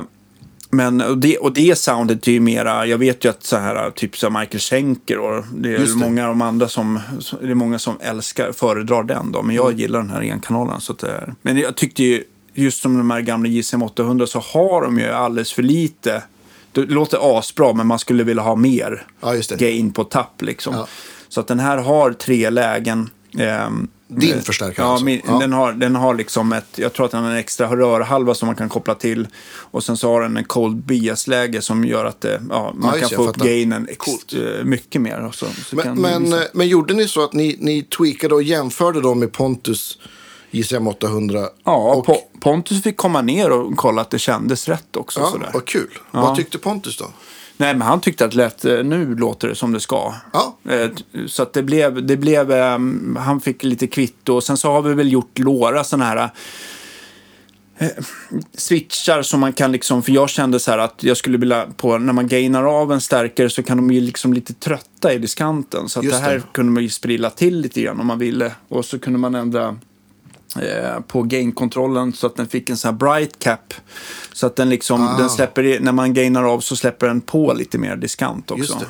men, och, det, och det soundet är ju mera, jag vet ju att så här, typ så här Michael Schenker och det är det. många av de andra som, det är många som älskar, föredrar den då. Men jag Mm. gillar den här enkanalen. Så att det är, men jag tyckte ju, just som de här gamla JSM 800 så har de ju alldeles för lite. Det låter asbra, men man skulle vilja ha mer Ja, gain på tapp liksom. Ja. Så att den här har tre lägen. Ehm, Din eh, förstärkare Ja, alltså? min, Ja. Den, har, den har liksom ett, jag tror att den har en extra rörhalva som man kan koppla till. Och sen så har den en cold bias-läge som gör att det, ja, man just kan få upp gainen Coolt. eh, mycket mer. Så, så Men, men, eh, men gjorde ni så att ni, ni tweakade och jämförde dem med Pontus JSM 800? ja, och, Po- Pontus fick komma ner och kolla att det kändes rätt också. ja, sådär. vad kul. Ja. Vad tyckte Pontus då? Nej, men han tyckte att lät, eh, nu låter det som det ska. Ja. Eh, Så att det blev, det blev ehm, han fick lite kvitto. Och sen så har vi väl gjort några sådana här eh, switchar som man kan liksom, för jag kände så här att jag skulle vilja, på, när man gainar av en stärkare så kan de ju liksom lite trötta i diskanten. Så att Just det här det. kunde man ju sprilla till lite grann om man ville. Och så kunde man ändra på gain-kontrollen så att den fick en sån här bright cap. Så att den liksom, Ah. den släpper, när man gainar av så släpper den på lite mer diskant också.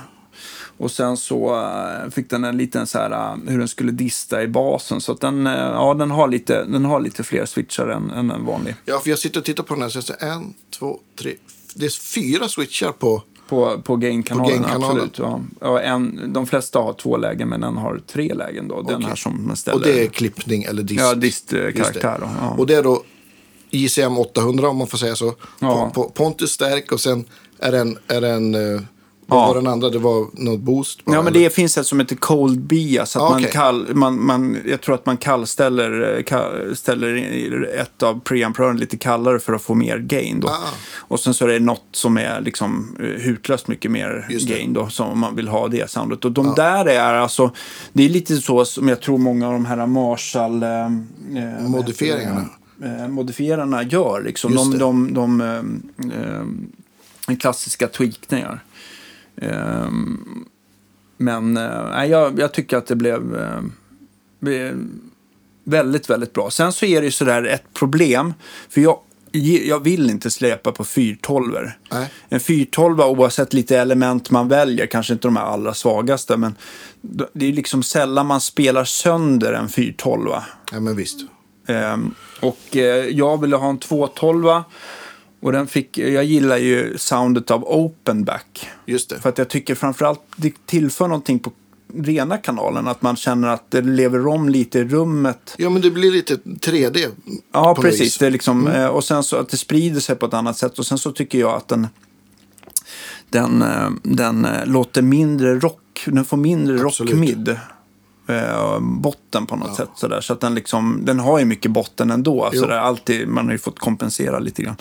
Och sen så eh, fick den en liten så här, eh, hur den skulle dista i basen. Så att den, eh, ja, den, har lite, den har lite fler switchar än, än en vanlig. Ja, för jag sitter och tittar på den här. Så jag ser en, två, tre. Det är fyra switchar på. På, på gain-kanalen, gain-kanalen. absolut. Ja. Ja, en, de flesta har två lägen, men en har tre lägen. Då. Den Okej. här som man ställer. Och det är klippning eller dist. Ja, dist-karaktär. det. då, Ja. Och det är då ICM 800 om man får säga så. Ja. Pontus stärk och sen är den, är den eh, vad Ja. var den andra? Det var något boost? bara, Ja, men eller? det finns ett som heter cold bias. Att Ah, man kall, man, man, jag tror att man kallställer kall, ställer ett av preamprören lite kallare för att få mer gain. Då. Ah. Och sen så är det något som är liksom eh, hutlöst mycket mer gain då, som om man vill ha det soundet. Och de där är alltså, det är lite så som jag tror många av de här Marshall... Eh, eh, Modifieringarna. Eh, modifierarna gör. Liksom. Just De, de, de, eh, eh, klassiska tweakningar. Ehm, men eh, jag, jag tycker att det blev, eh, blev väldigt, väldigt bra. Sen så är det ju sådär ett problem. För jag, jag vill inte släpa på 412 Nej. En 412 oavsett lite element man väljer, kanske inte de här allra svagaste, men det är liksom sällan man spelar sönder en 412. Ja, men visst. Ehm, och eh, jag ville ha en 212 och den fick, jag gillar ju soundet av open back. Just det. För att jag tycker framförallt det tillför någonting på rena kanalen. Att man känner att det lever om lite i rummet. Ja, men det blir lite 3D. Ja, precis. Det är liksom, eh, Och sen så att det sprider sig på ett annat sätt. Och sen så tycker jag att den, den, eh, den eh, låter mindre rock. Den får mindre rock-mid. Botten på något sätt. Sådär. Så att den, liksom, den har ju mycket botten ändå. Sådär, alltid, man har ju fått kompensera lite grann.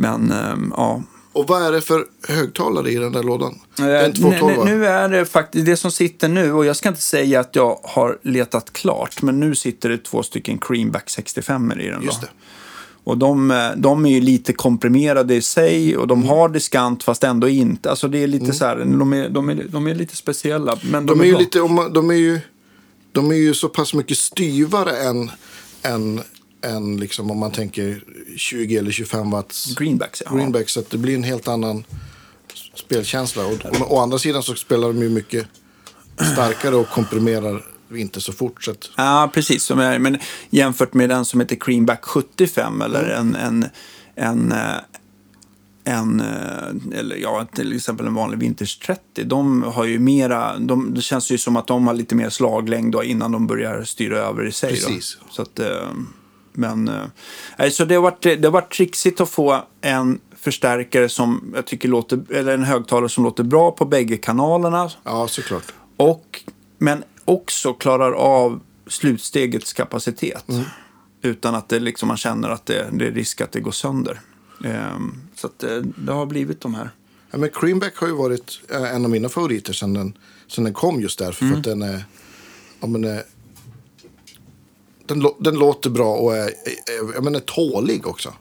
Men ehm, ja. Och vad är det för högtalare i den där lådan? Eh, en 212 nu, är det faktiskt det som sitter nu, och jag ska inte säga att jag har letat klart, men nu sitter det två stycken Creamback 65 i den. Just då. det. Och de, eh, de är ju lite komprimerade i sig och Mm. de har diskant fast ändå inte. Alltså det är lite så här, de är, de, är, de är lite speciella. Men de, De är ju bra. lite, om man- de är ju, de är ju så pass mycket styvare än, än, än liksom om man tänker 20 eller 25 watts Greenbacks, ja. greenback. Så det blir en helt annan spelkänsla. Och, och, å andra sidan så spelar de ju mycket starkare och komprimerar inte så fort. Så att, Ja, precis. Men jämfört med den som heter Creamback 75 eller Mm. en, en, en, eh, en, eh, eller ja, till exempel en vanlig Vintage 30. De har ju mera, de, det känns ju som att de har lite mer slaglängd innan de börjar styra över i sig. Precis. Då. Så att, eh, men, eh, så det har, varit, det har varit trixigt att få en förstärkare som jag tycker låter, eller en högtalare som låter bra på bägge kanalerna. ja, såklart. Och, men också klarar av slutstegets kapacitet. Utan att det liksom, man känner att det, det är risk att det går sönder. Ehm, så att det, det har blivit de här. Ja, men Creamback har ju varit eh, en av mina favoriter sedan den, sedan den kom just därför. För att den är... Ja, men, eh, den, den låter bra och är, är, jag menar, tålig också.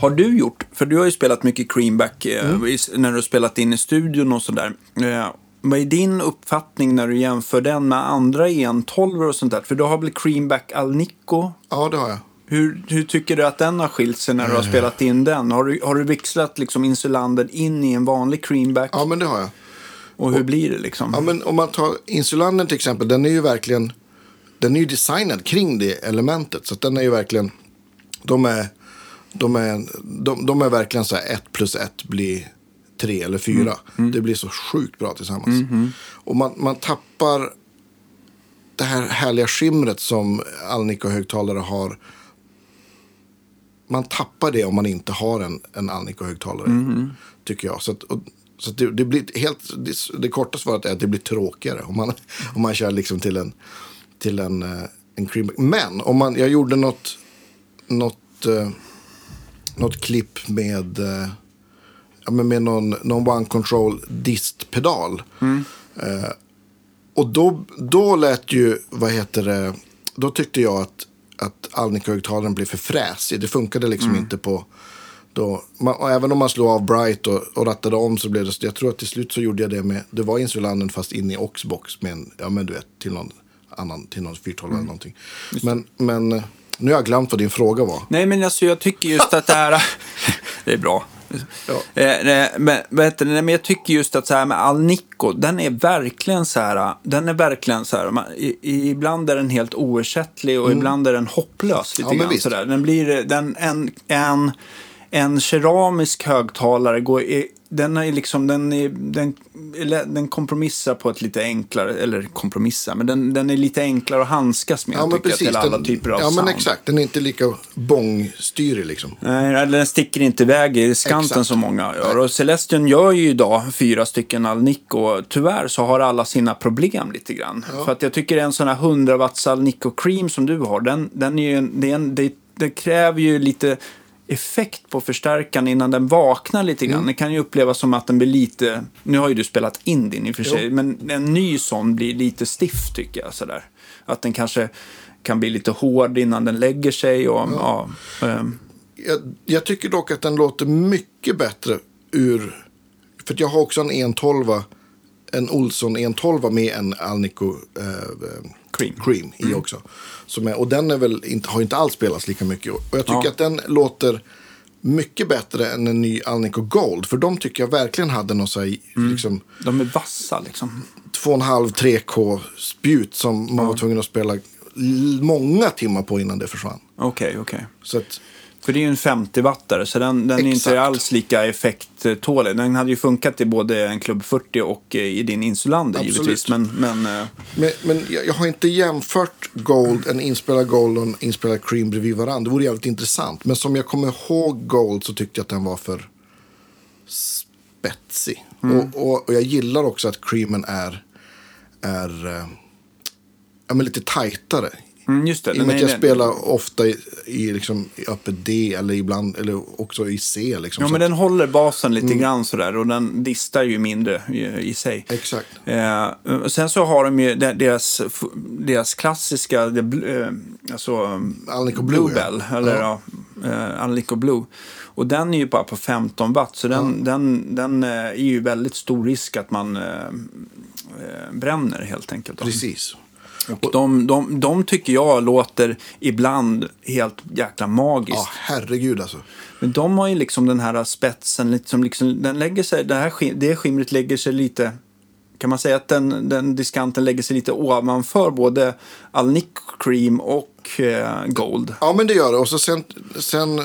Har du gjort, för du har ju spelat mycket Creamback eh, i- när du har spelat in i studion och sådär. Eh, vad är din uppfattning när du jämför den med andra EN12 och sånt där? För du har väl Creamback Alnico? Ja, det har jag. Hur, hur tycker du att den har skilt sig när du har spelat in den? Har du, har du växlat liksom Insulander in i en vanlig Creamback? Ja, men det har jag. Och hur blir det liksom? Ja, men om man tar Insulander till exempel, den är ju verkligen den är ju designad kring det elementet. Så att den är ju verkligen, de är, de är, de, de är verkligen så här ett plus ett blir tre eller fyra. Det blir så sjukt bra tillsammans. Och man, man tappar det här härliga skimret som Alnico-högtalare har. Man tappar det om man inte har en, en Alnico-högtalare. Tycker jag. Så, att, och, så att det, det blir helt, det, det korta svaret är att det blir tråkigare. Om man, om man kör liksom till en, till en, eh, en creamback. Men om man, jag gjorde något, något, eh, något klipp med, eh, ja, men med någon, någon One Control distpedal. Eh, och då, då lät ju, vad heter det, då tyckte jag att, att Alnico-högtalaren blev för fräsig. Det funkade liksom inte på, då, man, även om man slog av Bright och, och rattade om så blev det, så jag tror att till slut så gjorde jag det med, det var insulanden fast in i Oxbox med en, ja men du vet, till någon annan, till någon 412 eller någonting. Men, men eh, nu har jag glömt vad din fråga var. Nej, men alltså jag tycker just att det här... *laughs* det är bra. Ja. Eh, men? Nej, men jag tycker just att så här med Alnico, den är verkligen så här, den är verkligen så här, man, i, ibland är den helt oersättlig och ibland är den hopplös lite Mm. Ja, grann visst. sådär. Den blir, den, en, en, en keramisk högtalare går, i- den är liksom, den, är, den, den kompromissar på ett lite enklare, eller kompromissar, men den, den är lite enklare att handskas med Ja, men tycker jag, precis. till alla Den- typer av ja, sound. men exakt. Den är inte lika bångstyrig liksom. Nej, den sticker inte iväg i skanten Exakt. som många gör. Och Celestion gör ju idag fyra stycken Alnico. och Tyvärr så har alla sina problem lite grann. För att jag tycker en sån här 100 watts Alnico Cream som du har, den, den är ju, en- det, är en, det, det kräver ju lite effekt på förstärkaren innan den vaknar lite Mm. grann. Det kan ju upplevas som att den blir lite, nu har ju du spelat in din i och för sig, Jo. men en ny sån blir lite stiff tycker jag. Sådär. Att den kanske kan bli lite hård innan den lägger sig. Och, ja. ehm. Jag, jag tycker dock att den låter mycket bättre ur... För jag har också en 112 en Olsson 112 med en Alnico eh, Cream. Cream i också. Som är, och den är väl inte, har inte alls spelats lika mycket. Och jag tycker Ja. att den låter mycket bättre än en ny Alnico Gold. För de tycker jag verkligen hade någon så här, liksom, De är vassa liksom. 2,5-3K spjut som man var tvungen att spela många timmar på innan det försvann. Okej, okej. Så att, För det är ju en 50-wattare, så den, den är inte alls lika effekttålig. Den hade ju funkat i både en Club 40 och eh, i din Insulander Absolut. givetvis. Men, men eh, Men, men jag, har inte jämfört Gold, en inspelad Gold och en inspelad Cream bredvid varandra. Det vore jävligt intressant. Men som jag kommer ihåg Gold så tyckte jag att den var för spetsig. Och, och, och jag gillar också att Creamen är, är eh, ja, men lite tajtare Mm, just det. I och med att jag spelar ofta i, i, liksom, i öppet D eller ibland eller också i C. Liksom, Ja, men den håller basen lite grann sådär och den distar ju mindre i, i sig. Exakt. Eh, och sen så har de ju de- deras, deras klassiska, bl- eh, alltså Alnico Blue, ja. Bluebell, eller ja, eh, Alnico Blue. Och den är ju bara på 15 watt, så den, den, den eh, är ju väldigt stor risk att man eh, eh, bränner helt enkelt. Precis. Och de, de, de tycker jag låter ibland helt jäkla magiskt. Ja, herregud alltså. Men de har ju liksom den här spetsen, lite som liksom, den lägger sig, det, här, det skimret lägger sig lite, kan man säga att den, den diskanten lägger sig lite ovanför både Alnic Cream och eh, Gold? Ja, men det gör det. Och så sen, sen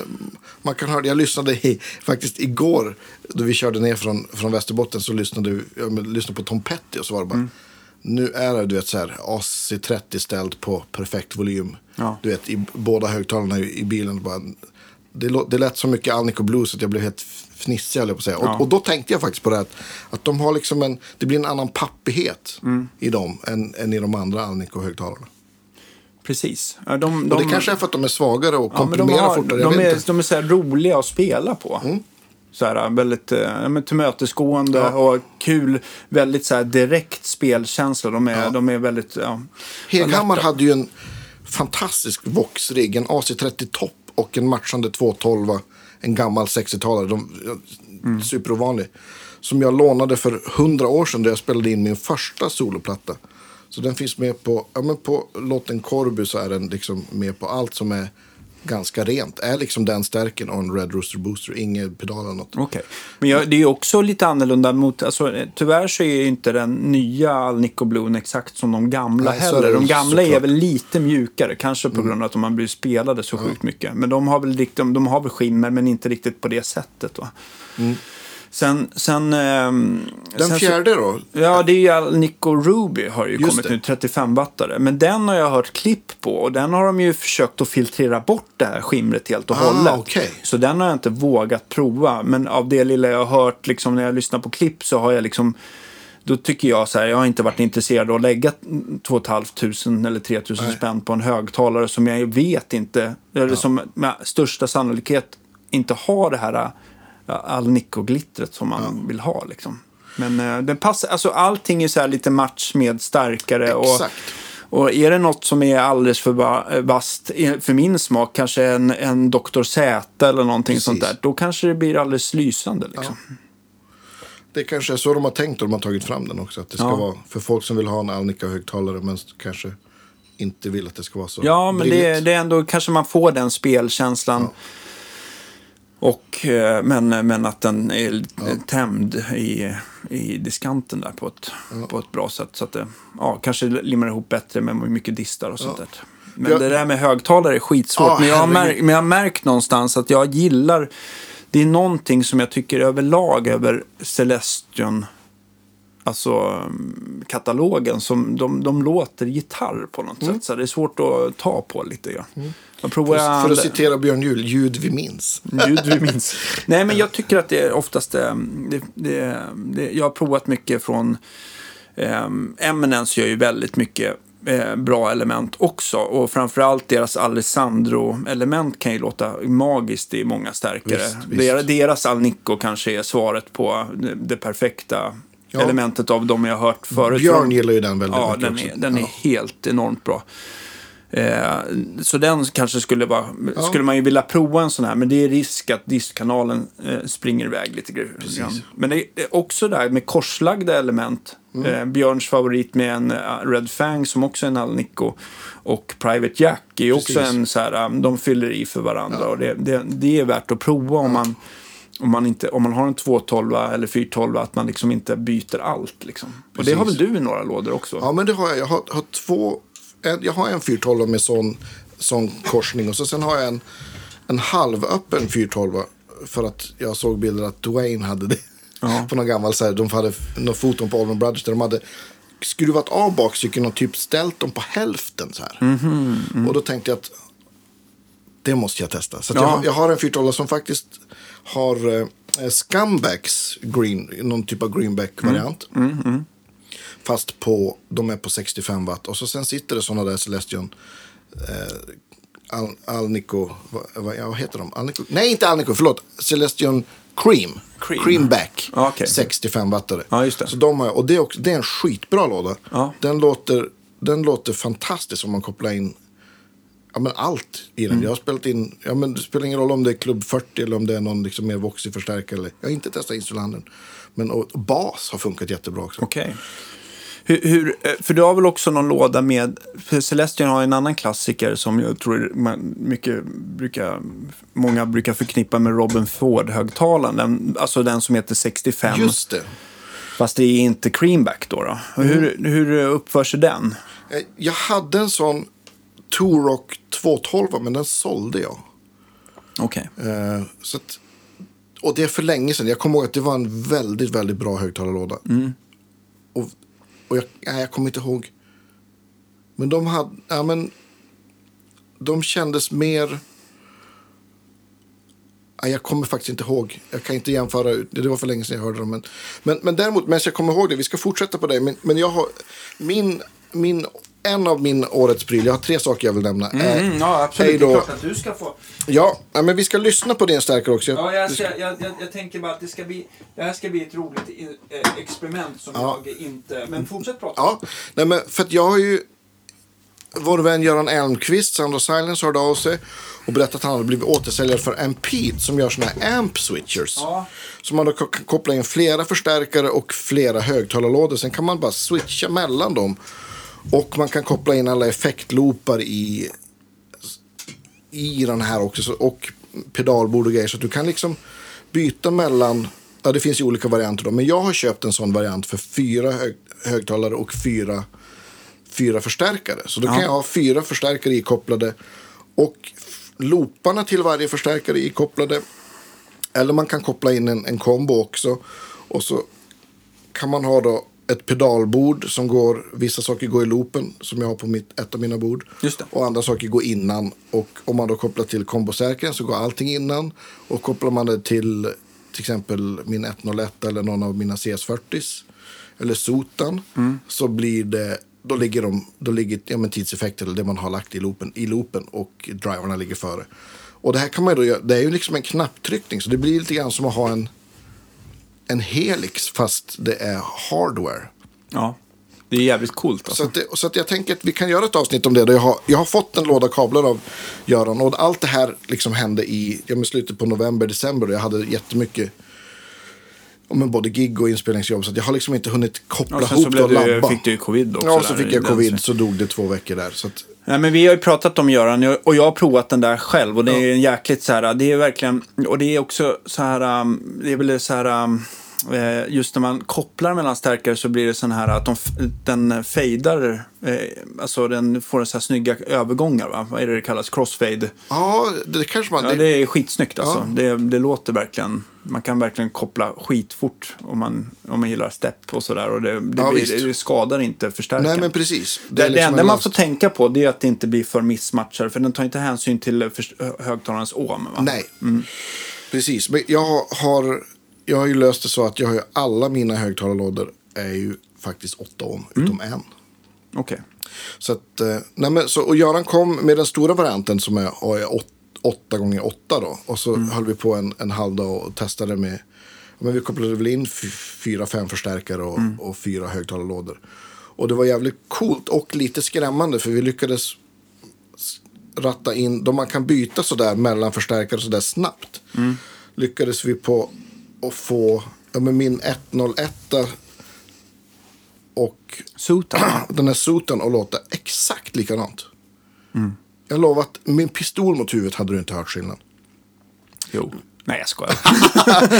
man kan höra, jag lyssnade i, faktiskt igår, då vi körde ner från, från Västerbotten, så lyssnade jag lyssnade på Tom Petty och så var det bara, Mm. Nu är det du vet så här, AC30 ställd på perfekt volym. Ja. Du vet, i båda högtalarna i, i bilen. Bara, det, det lät så mycket Alnico Blues att jag blev helt fnissig, höll jag på att säga. Ja. Och, och då tänkte jag faktiskt på det här, att, att de har liksom en, det blir en annan pappighet Mm. i dem än, än i de andra Alnico-högtalarna. Precis. Ja, de, Och de, det kanske är för att de är svagare och ja, men de, komprimerar har, fortare. De, är. Mm. de är så roliga att spela på. Så här, väldigt eh, ja, men tillmötesgående Ja. och kul, väldigt så här, direkt spelkänsla. De är, Ja. de är väldigt... Ja, Heghammar hade ju en fantastisk Vox-rigg, en AC30 Top och en matchande 212, en gammal 60-talare, de, Mm. superovanlig. Som jag lånade för 100 år sedan då jag spelade in min första soloplatta. Så den finns med på, ja men på låten Corby så är den liksom med på allt som är ganska rent. Är liksom den stärken och en Red Rooster Booster, inget pedal eller något. Okej. Men jag, det är också lite annorlunda mot, alltså, eh, tyvärr så är inte den nya Alnico Bluen exakt som de gamla Nej, heller. De gamla är väl lite mjukare, kanske Mm. på grund av att de har blivit spelade så sjukt mycket. Men de har väl, de, de har väl skimmer, men inte riktigt på det sättet. Då. Sen, sen, ehm. Den sen fjärde då? Ja, det är ju Alnico Ruby har ju Just kommit det. nu, 35-wattare. Men den har jag hört klipp på och den har de ju försökt att filtrera bort det här skimret helt och Ah, hållet. okej. Så den har jag inte vågat prova. Men av det lilla jag har hört, liksom, när jag lyssnar på klipp så har jag liksom då tycker jag så här, jag har inte varit intresserad av att lägga 2 500 eller 3 000 spänn på en högtalare som jag vet inte, eller som med största sannolikhet inte har det här ja, Alnico-glittret som man vill ha. Liksom. Men eh, den passar, alltså allting är så här lite match med starkare. Och, Exakt. och är det något som är alldeles för va- vasst för min smak, kanske en, en Dr. Z eller någonting Precis. sånt där, då kanske det blir alldeles lysande. Liksom. Det kanske är så de har tänkt och de har tagit fram den också. Att det ska Ja. vara för folk som vill ha en Alnica-högtalare men kanske inte vill att det ska vara så Ja, men det, det är ändå kanske man får den spelkänslan. Och, eh, men, men att den är lite tämd i, i diskanten där på ett, på ett bra sätt. Så att det ja, kanske limmar ihop bättre med mycket distar och sånt där. Men Jag- det där med högtalare är skitsvårt. Ja, men, jag har märkt, men jag har märkt någonstans att jag gillar... Det är någonting som jag tycker överlag över Celestion alltså mm, katalogen som de, de låter gitarr på något Mm. sätt. Så det är svårt att ta på lite grann. Provar För, för andra- att citera Björn Juhl, ljud vi minns. Ljud vi minns. *laughs* Nej, men jag tycker att det är oftast eh, det, det, det, Jag har provat mycket från um, Eminence gör ju väldigt mycket eh, bra element också. Och framförallt deras Alessandro-element kan ju låta magiskt i många stärkare. Visst, visst. Deras, deras Alnico kanske är svaret på det perfekta Ja. elementet av de jag har hört förut. Björn gillar ju den väldigt Ja, mycket den också. är, den är Ja. helt enormt bra. Eh, så den kanske skulle vara, skulle man ju vilja prova en sån här, men det är risk att diskkanalen eh, springer iväg lite grann. Men det är också där med korslagda element. Mm. Eh, Björns favorit med en eh, Red Fang som också är en Alnico. Och Private Jack är ju också Precis. en så här, um, de fyller i för varandra. Och det, det, det är värt att prova om man om man, inte, om man har en 212 eller 412 att man liksom inte byter allt. Liksom. Och det har väl du i några lådor också? Ja, men det har jag. Jag har, har två... En, jag har en 412 med sån, sån korsning och så sen har jag en, en halvöppen 412 för att jag såg bilder att Dwayne hade det. Ja. på någon gammal, så här, de hade någon foton på Allman Brothers där de hade skruvat av bakcykeln och typ ställt dem på hälften så här. Mhm, Och då tänkte jag att det måste jag testa. Så Ja. jag, jag har en 412 som faktiskt har eh, Scumbacks green, någon typ av greenback-variant. Mm, Fast på, de är på 65 watt. Och så sen sitter det sådana där Celestion eh, Al, Alnico, vad, vad, heter de? Alnico? Nej, inte Alnico, förlåt. Celestion Cream. Cream. Creamback. Ja, okej. 65 wattare. Ja, just det. Så de har, och det är, också, det är en skitbra låda. Ja. Den, låter, den låter fantastisk om man kopplar in ja, men allt i den. Mm. Jag har spelat in, ja, men det spelar ingen roll om det är Club 40 eller om det är någon liksom mer voxig förstärkare. Eller, jag har inte testat instrumenten. Men och, och bas har funkat jättebra också. Okej. Hur, hur, eh, för du har väl också någon låda med, för Celestion har en annan klassiker som jag tror man mycket brukar, många brukar förknippa med Robin Ford-högtalaren. Alltså den som heter 65. Just det. Fast det är inte Creamback då. då. Hur, hur uppför sig den? Eh, Jag hade en sån Torock 212 men den sålde jag. Okej. Eh, så att, och det är för länge sedan. Jag kommer ihåg att det var en väldigt, väldigt bra högtalarlåda. Och, och jag, nej, jag kommer inte ihåg. Men de hade, ja men. De kändes mer. Jag kommer faktiskt inte ihåg. Jag kan inte jämföra. ut- Det var för länge sedan jag hörde dem. Men, men, men däremot, men jag kommer ihåg det. Vi ska fortsätta på det. Men, men jag har min, min, en av min årets pryl. Jag har tre saker jag vill nämna. är- Mm, ja, absolut. är då, att du ska få. Ja, men vi ska lyssna på din stärkare också. Ja, jag, jag, jag, jag tänker bara att det, ska bli, det här ska bli ett roligt eh, experiment som Ja. jag inte... Men fortsätt prata. Ja, nej men för att jag har ju... Vår vän Göran Elmqvist, Sound of Silence, hörde av sig och berättade att han hade blivit återsäljare för Ampede som gör såna här amp switchers. Ja. Så man då kan koppla in flera förstärkare och flera högtalarlådor. Sen kan man bara switcha mellan dem. Och man kan koppla in alla effektloopar i, i den här också. så- Och pedalbord och grejer. Så du kan liksom byta mellan... Ja, det finns ju olika varianter då. Men jag har köpt en sån variant för fyra hög, högtalare och fyra, fyra förstärkare. Så då kan Ja. jag ha fyra förstärkare ikopplade. Och looparna till varje förstärkare ikopplade. Eller man kan koppla in en, en kombo också. Och så kan man ha då ett pedalbord som går, vissa saker går i loopen som jag har på mitt, ett av mina bord. Och andra saker går innan. Och om man då kopplar till kombostärkaren så går allting innan. Och kopplar man det till till exempel min 101 eller någon av mina CS40s eller Sotan så blir det då ligger, de, då ligger ja, men tidseffekter eller det man har lagt i loopen, i loopen och driverna ligger före. Och det här kan man ju då göra, det är ju liksom en knapptryckning så det blir lite grann som att ha en, en Helix fast det är hardware. Ja. Det är jävligt coolt alltså. Så, att det, så att jag tänker att vi kan göra ett avsnitt om det. Där jag, har, jag har fått en låda kablar av Göran. Och allt det här liksom hände i ja, men slutet på november, december. Och jag hade jättemycket ja, men både gig och inspelningsjobb. Så jag har liksom inte hunnit koppla sen så ihop det och labba. fick du covid också. ja, så fick jag covid. Så dog det två veckor där. Så att, Nej, men vi har ju pratat om Göran och jag har provat den där själv och det är en jäkligt så här, det är verkligen, och det är också så här, um, det är väl så här, um, just när man kopplar mellan stärkare så blir det sån här att de, den fejdar, eh, alltså den får en så här snygga övergångar, va? vad är det det kallas, crossfade. ja, det kanske man... Ja, det är skitsnyggt alltså. Ja. Det, det låter verkligen, man kan verkligen koppla skitfort om man, om man gillar step och sådär och det, det, Ja, blir, det skadar inte förstärkaren. nej, men precis. Det, det, liksom enda en man får tänka på det är att det inte blir för missmatchar. För den tar inte hänsyn till eh, högtalarens ohm. Va? Nej, precis. Men jag har, jag har ju löst det så att jag har ju alla mina högtalarlådor är ju faktiskt 8 ohm, utom en. Okej. Så att, eh, nej men, så, och Göran kom med den stora varianten som är, 8 gånger 8 då. Och så höll vi på en, en halv dag och testade med, men vi kopplade väl in fyra, fem förstärkare och, och fyra högtalarlådor. Och det var jävligt coolt och lite skrämmande för vi lyckades ratta in, då man kan byta sådär mellan förstärkare sådär snabbt. Lyckades vi på att få, ja men min 101 och Sutan. *clears throat* den här soten och låta exakt likadant. Jag lovar att min pistol mot huvudet hade du inte hört skillnad. jo. Nej, jag skojar.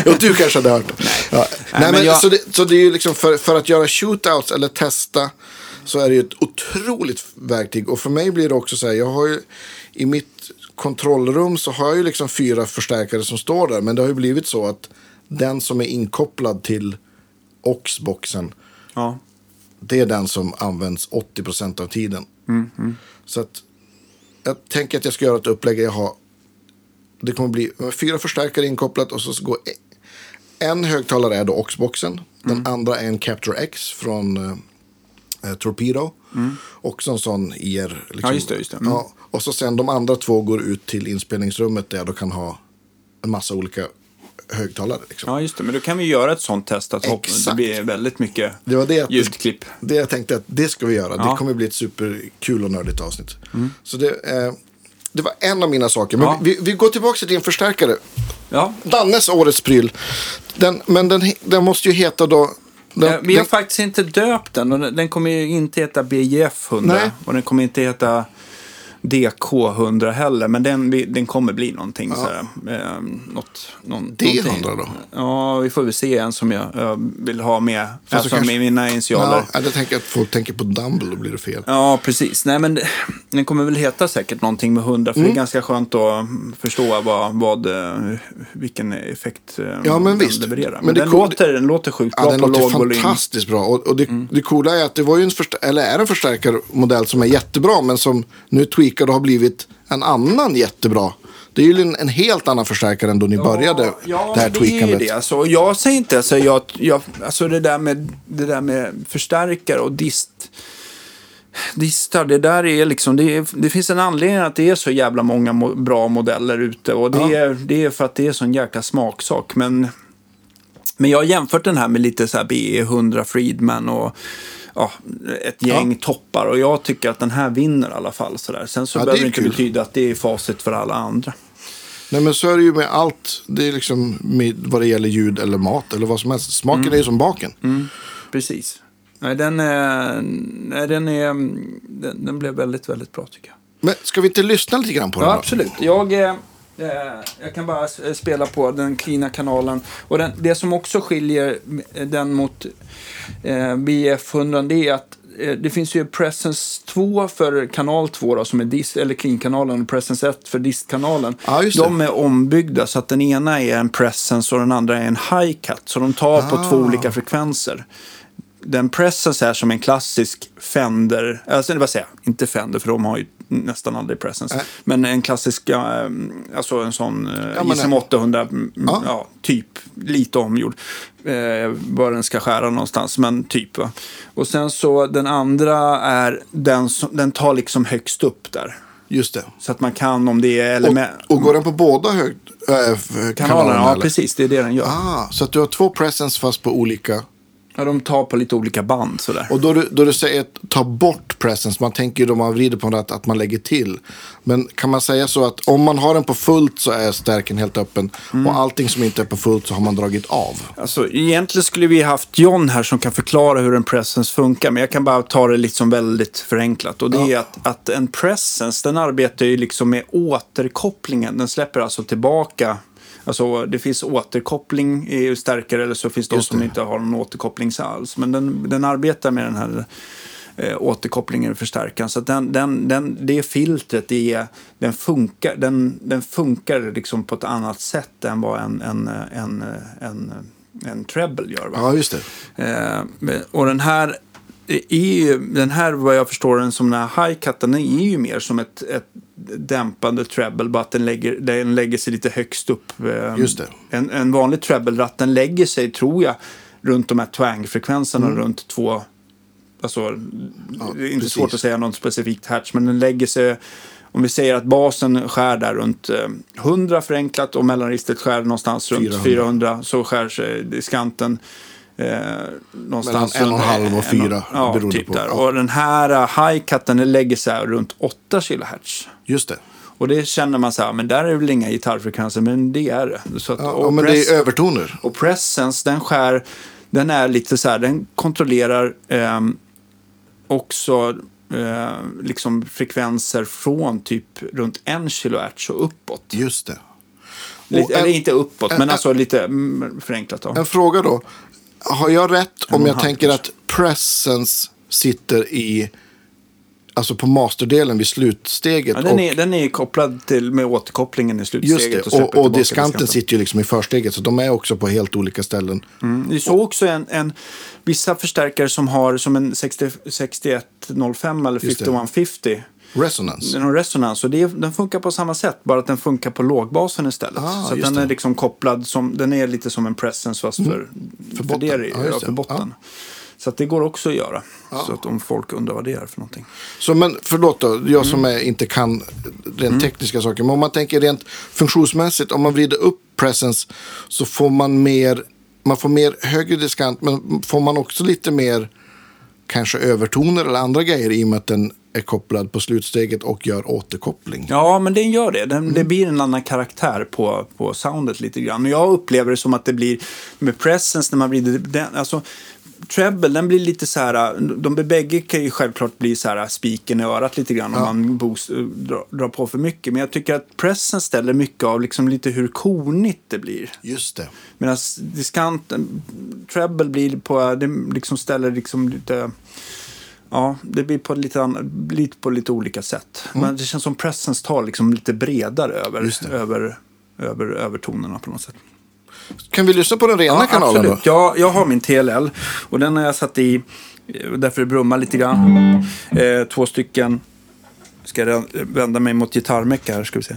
*laughs* Jo, du kanske hade hört det. Ja. Nej, men men, jag- så, det, så det är ju liksom för, för att göra shootouts eller testa så är det ju ett otroligt verktyg. Och för mig blir det också så här, jag har ju i mitt kontrollrum så har jag ju liksom fyra förstärkare som står där. Men det har ju blivit så att den som är inkopplad till Oxboxen ja. det är den som används 80% av tiden. Så att jag tänker att jag ska göra ett upplägg. Jag har, det kommer bli fyra förstärkare inkopplat och så går e- en högtalare är då Oxboxen. Den andra är en Capture X från, eh, Torpedo. Också en sån IR. Liksom. Mm. Ja, just det, just det. Mm. Ja, och så sen de andra två går ut till inspelningsrummet där jag då kan ha en massa olika högtalare. Liksom. Ja, just det. Men då kan vi göra ett sånt test att hopp, det blir väldigt mycket Det var det, att- ljudklipp. det jag tänkte att det ska vi göra. Det Ja. kommer bli ett superkul och nördigt avsnitt. Så det, eh, det var en av mina saker. Men Ja. vi, vi går tillbaka till din förstärkare. Ja. Dannes årets pryl. Den, men den, den måste ju heta då... Den, Eh, Vi har den, faktiskt inte döpt den och den kommer ju inte heta BJF 100 Nej. och den kommer inte heta DK 100 heller. Men den, den kommer bli någonting sådär. Eh, något, någon, D100 någonting. då? Ja, vi får väl se en som jag, jag vill ha med. så Alltså kanske- med mina initialer. ja, jag tänker att folk tänker på Dumble, då blir det fel. Ja, precis. Nej, men den kommer väl heta säkert någonting med 100. För Mm. det är ganska skönt att förstå vad, vad, eh, vilken effekt eh, Ja, men den visst. levererar. Men Men den, cool- låter, den låter sjukt Ja, bra den på låter låg volym. fantastiskt bra. Och, och det, Mm. det coola är att det var ju en, eller är en förstärkarmodell som är jättebra, men som nu tweakad och har blivit en annan jättebra. Det är ju en, en helt annan förstärkare än då ni började ja, det här men det är ju tweakandet. det. Alltså, jag säger inte, alltså, jag, jag, alltså det, där med, det där med förstärkare och dist. Distar, det där är liksom, det, är, det finns en anledning att det är så jävla många mo bra modeller ute. Och det, Ja. är, det är för att det är sån jäkla smaksak. Men, men jag har jämfört den här med lite så här BE100 Friedman och ja, ett gäng toppar. Och jag tycker att den här vinner i alla fall. Så där. Sen så Ja, det behöver det inte kul. betyda att det är facit för alla andra. Nej men så är det ju med allt. Det är liksom med, vad det gäller ljud eller mat eller vad som helst. Smaken Mm. är ju som baken. Precis. Nej, den, är, nej, den, är, den, den blev väldigt, väldigt bra tycker jag. Men ska vi inte lyssna lite grann på den Ja, då? absolut. Jag, eh, eh, jag kan bara s- spela på den cleana kanalen. Och den, det som också skiljer den mot eh, BF100 det är att eh, det finns ju Presence 2 för kanal 2 då, som är dist, eller clean-kanalen och Presence 1 för distkanalen. Det. de är ombyggda så att den ena är en Presence och den andra är en Hi-Cut. Så de tar på Ah. två olika frekvenser. Den Presence är som en klassisk Fender, alltså vad säger jag, inte Fender för de har ju nästan aldrig Presence. Nej. Men en klassisk, eh, alltså en sån eh, Ja, men- ISM 800, mm, Ja. ja. typ, lite omgjord. Eh, var den ska skära någonstans, men typ. Va? Och sen så den andra är den som, den tar liksom högst upp där. Just det. Så att man kan om det är element. Och, och går den på båda hög, äh, Kanalerna, kanalerna? ja eller? precis, det är det den gör. Ah, så att du har två presence fast på olika. Ja, de tar på lite olika band sådär. Och då du, då du säger att ta bort presence, man tänker ju då man vrider på det att, att man lägger till. Men kan man säga så att om man har den på fullt så är stärken helt öppen. Mm. Och allting som inte är på fullt så har man dragit av. Alltså, egentligen skulle vi haft John här som kan förklara hur en presence funkar. Men jag kan bara ta det liksom väldigt förenklat. Och det är att, att en presence, den arbetar ju liksom med återkopplingen. Den släpper alltså tillbaka. Alltså det finns återkoppling i stärkare eller så finns det de som inte har någon återkoppling alls. Men den, den arbetar med den här eh, återkopplingen i förstärkaren. Så att den, den, den, det filtret, det är, den funkar, den, den funkar liksom på ett annat sätt än vad en, en, en, en, en treble gör. Va? Ja, just det. Eh, men- och den här är ju, den här vad jag förstår den som den här high-cut, den är ju mer som ett, ett dämpande treble, bara att den lägger, den lägger sig lite högst upp. Eh, Just det. En, en vanlig treble-ratt, den lägger sig, tror jag, runt de här twang-frekvenserna, runt två, alltså, det är inte precis. svårt att säga något specifikt hertz, men den lägger sig om vi säger att basen skär där runt eh, 100 förenklat och mellanregistret skär någonstans runt 400. 400, så skär sig diskanten eh, någonstans Mellan en och en halv och en- fyra, Ja, beroende typ på. där. Och den här high-cutten den lägger sig runt 8 kHz. Just det. Och det känner man så här, men där är väl inga gitarrfrekvenser, men det är det. Så att, Ja, ja, men press, det är övertoner. och Presence, den skär, den är lite så här, den kontrollerar ehm, också eh, liksom frekvenser från typ runt 1 kHz och uppåt. Just det. Lite, en- eller inte uppåt, en- men en- alltså lite mm, förenklat då. En fråga då. Har jag rätt om och jag tänker att presence sitter i, alltså på masterdelen vid slutsteget? Ja, den, och, är, den är kopplad till med återkopplingen i just slutsteget. det, släpper och, och tillbaka diskanten sitter ju liksom i försteget. Så de är också på helt olika ställen. Mm. Vi såg också en, en, vissa förstärkare som har som en 60, 6105 eller Just det. 5150. Resonance. Har resonans och det, den funkar på samma sätt, bara att den funkar på lågbasen istället. Ah, så den det. är liksom kopplad, som, den är lite som en presence fast för, för, botten. det, Ja, ja, just för det. botten. Så Så att det går också att göra. Så att om folk undrar vad det är för någonting. Så men förlåt då, jag som Mm. är, inte kan rent tekniska saker. Men om man tänker rent funktionsmässigt, om man vrider upp presence så får man mer, man får mer högre diskant, men får man också lite mer kanske övertoner eller andra grejer i och med att den är kopplad på slutsteget och gör återkoppling. Ja, men den gör det. Den, Det blir en annan karaktär på, på soundet lite grann. Och jag upplever det som att det blir med presence när man vrider den. Alltså, treble, den blir lite så här, de bägge kan ju självklart bli så här spiken i örat lite grann om man boost, drar, drar på för mycket. Men jag tycker att presence ställer mycket av liksom lite hur konigt det blir. Just det. Medan diskanten, treble blir på, det liksom ställer liksom lite, ja, det blir på lite, lite, på lite olika sätt. Men det känns som presence tar liksom lite bredare över, det. över, över övertonerna på något sätt. Kan vi lyssna på den rena kanalen absolut. då? Ja, jag har min TLL och den har jag satt i, eh, därför det brummar lite grann. Eh, två stycken, ska jag vända mig mot gitarrmecka här ska vi se.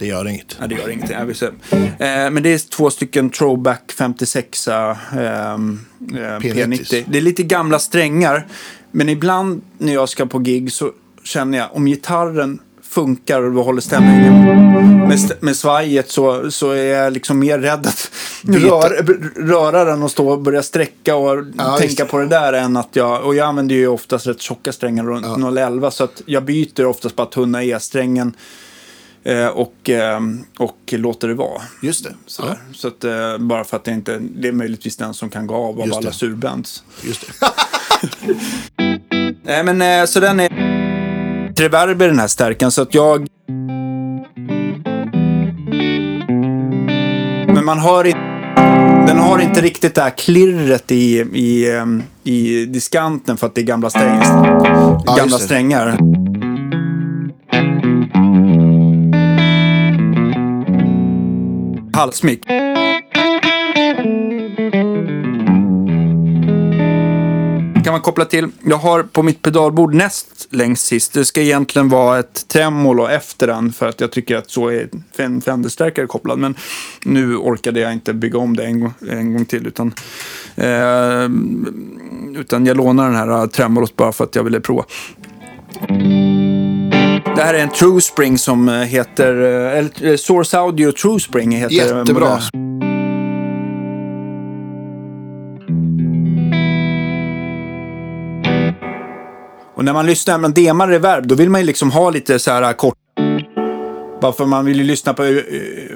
Det gör inget. Ja, det gör vill se. Eh, men det är två stycken Throwback 56 eh, eh, P90. Det är lite gamla strängar. Men ibland när jag ska på gig så känner jag om gitarren funkar och håller stämningen med, st- med svajet så, så är jag liksom mer rädd att rör, röra den och stå och börja sträcka och Ja, tänka på det där än att jag, och jag använder ju oftast rätt tjocka strängar runt 011 så att jag byter oftast bara tunna E-strängen och, eh, och låter det vara. Just det. Sådär. Så att, eh, bara för att det inte det är möjligtvis den som kan gå av av Just alla det. surbands. Just det. Nej *laughs* men eh, så den är reverb i den här stärkan så att jag Men man hör inte den har inte riktigt det här klirret i, i, ehm, i diskanten för att det är gamla, sträng, gamla det. strängar. Halsmick. kan man koppla till. Jag har på mitt pedalbord näst längst sist. Det ska egentligen vara ett tremolo efter den för att jag tycker att så är en Fenderstärkare kopplad. Men nu orkade jag inte bygga om det en gång, en gång till. Utan, eh, utan jag lånar den här eh, tremolot bara för att jag ville prova. Det här är en True Spring som heter, eh, eller Source Audio True Spring heter Jättebra. Och när man lyssnar, man demar reverb, då vill man ju liksom ha lite så här kort. Bara för man vill ju lyssna på eh,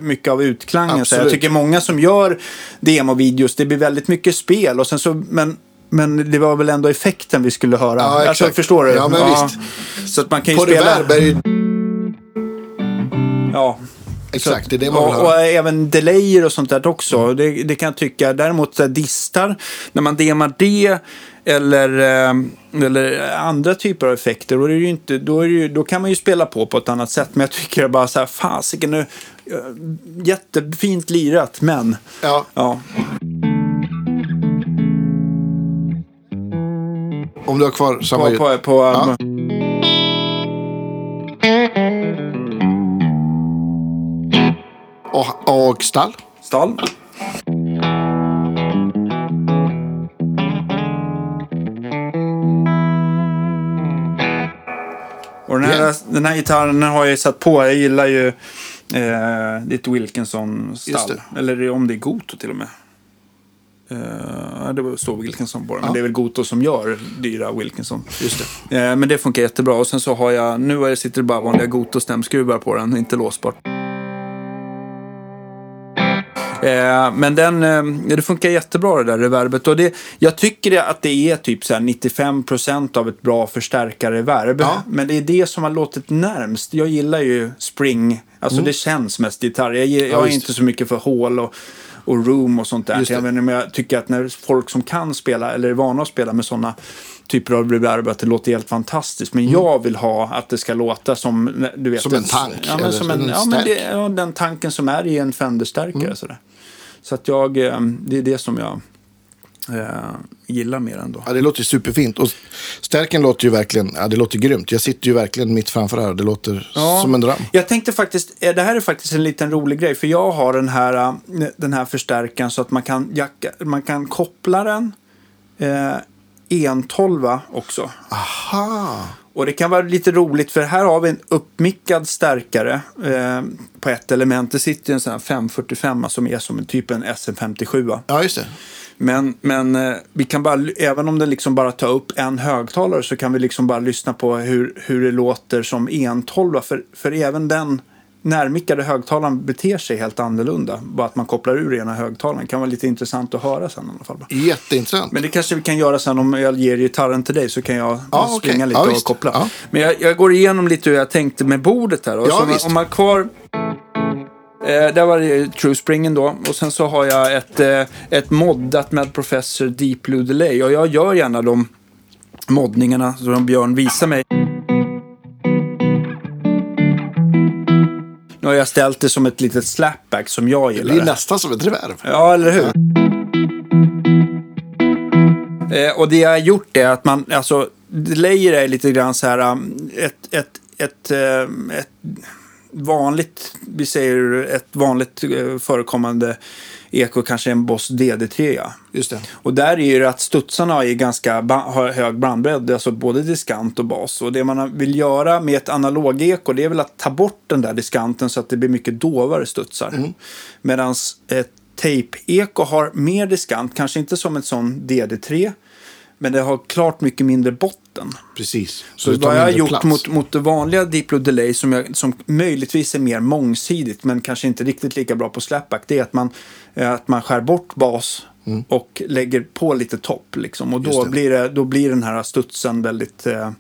mycket av utklangen. Så jag tycker många som gör demovideos, det blir väldigt mycket spel. Och sen så, men, men det var väl ändå effekten vi skulle höra. Ja, alltså, exakt. förstår du? Ja, men Så att man kan ju På spela... är. Ja. Exakt, det är det man vill och, och även delayer och sånt där också. Det, det kan jag tycka. Däremot så distar, när man demar det eller, eh, eller andra typer av effekter, då, är det inte, då, är ju, då kan man ju spela på på ett annat sätt. Men jag tycker bara så här, fasiken eh, jättefint lirat, men Ja, ja. Om du har kvar samma På, ljud. på, på, Ja. Och, och stall. stall. Och den här, Yeah. den här gitarren har jag ju satt på. Jag gillar ju eh, ditt Wilkinson-stall. Eller om det är Goto till och med. Eh, det står Wilkinson på den. Men Ja. det är väl Goto som gör dyra Wilkinson. Just det. Eh, men det funkar jättebra. Och sen så har jag, nu är sitter det bara vanliga Goto-stämskruvar på den, inte låsbart. Eh, men den, eh, det funkar jättebra det där reverbet. Och det, jag tycker att det är typ så här 95% av ett bra förstärkarreverb. Ja. Men det är det som har låtit närmst. Jag gillar ju Spring. Alltså det känns mest gitarr. Jag, jag är Mm. visst. inte så mycket för hål och, och room och sånt där. Just det. Jag, tycker att när folk som kan spela eller är vana att spela med sådana typer av reverb att det låter helt fantastiskt. Men jag vill ha att det ska låta som, du vet, Mm. Som en tank, Ja, men som en, en ja, men det, ja, den tanken som är i en Fender-stärkare. Mm. Sådär. Så att jag, eh, det är det som jag eh, gillar mer ändå. Ja, det låter superfint. Och stärken låter ju verkligen, ja det låter grymt. Jag sitter ju verkligen mitt framför här. Det låter som en dröm. Jag tänkte faktiskt, eh, det här är faktiskt en liten rolig grej. För jag har den här, eh, den här förstärkaren så att man kan, jacka, man kan koppla den eh, en-tolva också. Aha. Och det kan vara lite roligt för här har vi en uppmickad stärkare eh, på ett element. Det sitter en sån här 545 som är som en typ en SM57. Ja, just det. Men, men eh, vi kan bara, även om den liksom bara tar upp en högtalare så kan vi liksom bara lyssna på hur, hur det låter som en-tolva. För, för även den närmickade högtalaren beter sig helt annorlunda. Bara att man kopplar ur ena högtalaren kan vara lite intressant att höra sen i alla fall. Jätteintressant. Men det kanske vi kan göra sen om jag ger gitarren till dig så kan jag Ja, springa okej. lite Ja, och koppla. Ja. Men jag, jag går igenom lite hur jag tänkte med bordet här. Och Ja, så visst. Om man kvar... Eh, där var det True Springen då. Och sen så har jag ett, eh, ett moddat med Professor Deep Blue Delay. Och jag gör gärna de moddningarna som Björn visar mig. Nu har jag ställt det som ett litet slapback som jag det gillar. blir nästan som ett reverb. Ja, eller hur? Eh, och det jag har gjort är att man, alltså, delayer är lite grann så här, um, ett, ett, ett, eh, ett vanligt, vi säger ett vanligt eh, förekommande eko kanske en Boss DD3. Ja. Just det. Och där är ju att studsarna är ganska har hög bandbredd, alltså både diskant och bas. Och det man vill göra med ett analog-eko det är väl att ta bort den där diskanten så att det blir mycket dovare studsar. Mm. Medan ett tape-eko har mer diskant, kanske inte som en sån DD3, men det har klart mycket mindre botten. Precis. Så tar vad jag har gjort plats. mot, mot det vanliga Diplo Delay som, jag, som möjligtvis är mer mångsidigt men kanske inte riktigt lika bra på slapback det är att man, eh, att man skär bort bas och lägger på lite topp. Liksom. Och Mm. Då blir, det, då blir den här studsen väldigt... Eh,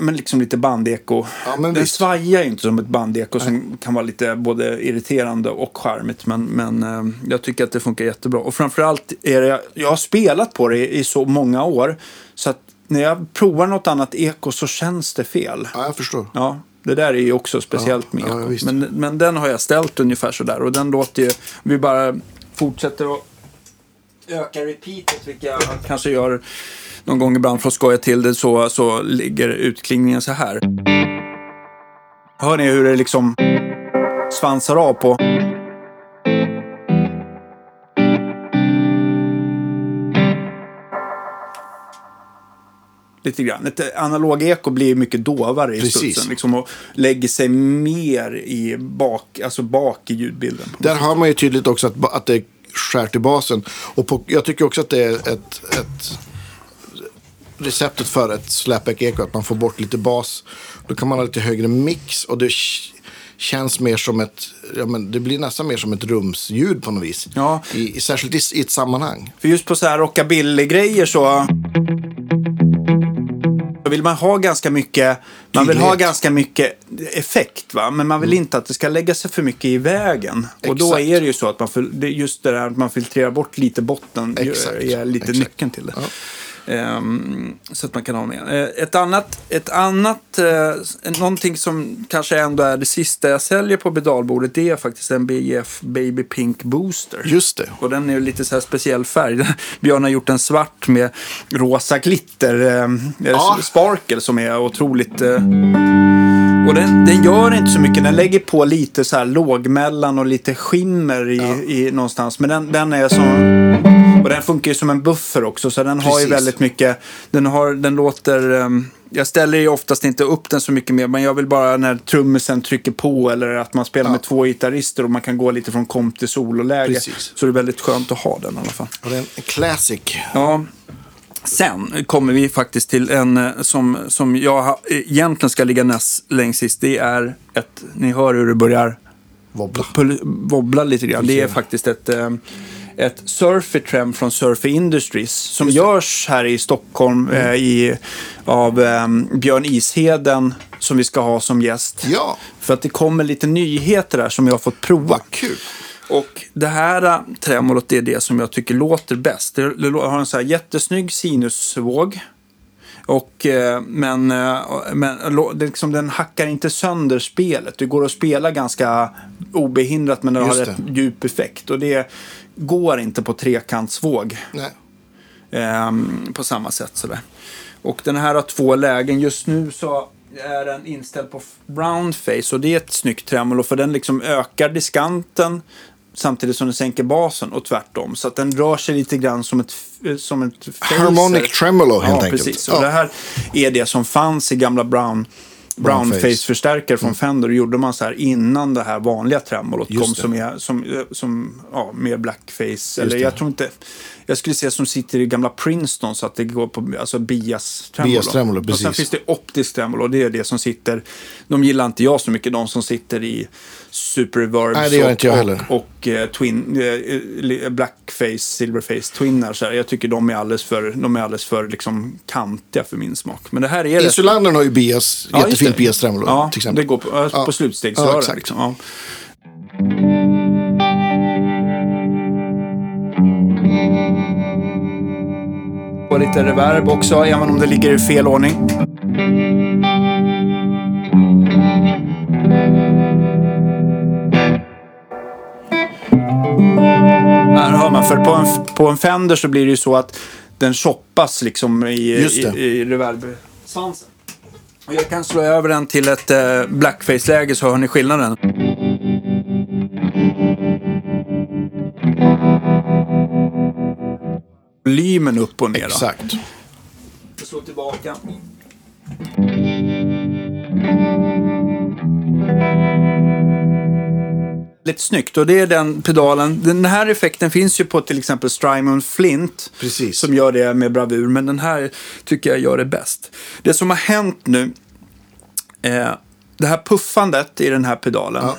men liksom lite bandeko. Ja, men den svajar ju inte som ett bandeko som kan vara lite både irriterande och charmigt. Men, men eh, jag tycker att det funkar jättebra. Och framförallt är det, jag har spelat på det i, så många år. Så att när jag provar något annat eko så känns det fel. Ja, jag förstår. Ja, det där är ju också speciellt Ja, med ja, eko. men, men den har jag ställt ungefär sådär. Och den låter ju, vi bara fortsätter att öka repeatet, vilket jag kanske gör någon gång ibland för att skoja till det, så, så ligger utklingningen så här. Hör ni hur det liksom svansar av på? Lite grann. Ett analog-eko blir mycket dovare i Precis. studsen. Liksom, och lägger sig mer i bak, alltså bak i ljudbilden. Där har man ju tydligt också att, att det skär till basen. Och på, jag tycker också att det är ett, ett receptet för ett slapback-eko. Att man får bort lite bas. Då kan man ha lite högre mix. Och det känns mer som ett, ja men det blir nästan mer som ett rumsljud på något vis. Ja. I, särskilt i, i ett sammanhang. För just på så här rockabilly-grejer så... Då vill man ha ganska mycket... Man vill ha ganska mycket effekt, va? Men man vill inte att det ska lägga sig för mycket i vägen. Och då Exakt. är det ju så att man... Just det där att man filtrerar bort lite botten Exakt. är lite Exakt. nyckeln till det. Ehm, så att man kan ha med. Eh, ett annat, ett annat eh, någonting som kanske ändå är det sista jag säljer på pedalbordet, det är faktiskt en BF Baby Pink Booster. Just det. Och den är ju lite så här speciell färg. *laughs* Björn har gjort en svart med rosa glitter. Eh, Ja. Sparkle som är otroligt... Och den, den gör inte så mycket. Den lägger på lite så här lågmellan och lite skimmer i, i någonstans. Men den, den är som... Och den funkar ju som en buffer också. Så den har ju Precis. väldigt mycket... Den, har, den låter... ehm, jag ställer ju oftast inte upp den så mycket mer, men jag vill bara när trummisen trycker på eller att man spelar Ja. med två gitarrister och man kan gå lite från komp till sololäge. Precis. Så det är väldigt skönt att ha den i alla fall. Och det är en classic. Ja. Sen kommer vi faktiskt till en eh, som, som jag egentligen ska ligga näst längst sist. Det är ett, ni hör hur det börjar Wobbla. wobbla lite grann. Det är faktiskt ett, eh, ett Surfy Trem från Surfy Industries som görs här i Stockholm Mm. eh, i, av eh, Björn Isheden som vi ska ha som gäst. Ja, För att det kommer lite nyheter där som jag har fått prova. vad kul. Och det här äh, tremolot är det som jag tycker låter bäst. Det, det har en så här jättesnygg sinusvåg. Och, eh, men eh, men det, liksom, den hackar inte sönder spelet. Det går att spela ganska obehindrat men den har Just rätt det. djup effekt. Och det går inte på trekantsvåg ehm, på samma sätt. Sådär. Och den här har två lägen. Just nu så är den inställd på brown face och det är ett snyggt tremolo för den liksom ökar diskanten samtidigt som den sänker basen och tvärtom. Så att den rör sig lite grann som ett, f- som ett. Harmonic tremolo helt ja, enkelt. Precis. Ja. Och det här är det som fanns i gamla Brown Brown Brown face. Mm. från Fender. Gjorde man så här innan det här vanliga tremolot kom som, är, som, eh, som ja, med blackface. Eller det. jag tror inte... Jag skulle säga som sitter i gamla Princeton så att det går på alltså bias tremolo. Bias tremolo, Och sen finns det optisk tremolo. Det är det som sitter... De gillar inte jag så mycket. De som sitter i super reverbs Nej, det gör och, inte jag och, heller. och eh, twin, eh, blackface, silverface twinnar. Jag tycker de är alldeles för, de är alldeles för liksom, kantiga för min smak. Men det här är rätt Insulandern har ju bias, Ja, jättefint det. bias tremolo Ja, till exempel. det går på, ja, Ja. på. Ja, exakt. liksom. ja. Och lite reverb också, även om det ligger i fel ordning. Här hör man, för på en, på en Fender så blir det ju så att den choppas liksom i, i, i reverb-svansen. Och Jag kan slå över den till ett eh, blackface-läge så hör ni skillnaden. Volymen upp och ner. då. Exakt. Jag slår tillbaka. Lite snyggt och det är den pedalen. Den här effekten finns ju på till exempel Strymon Flint. Precis. Som gör det med bravur. Men den här tycker jag gör det bäst. Det som har hänt nu. Eh, det här puffandet i den här pedalen. Ja.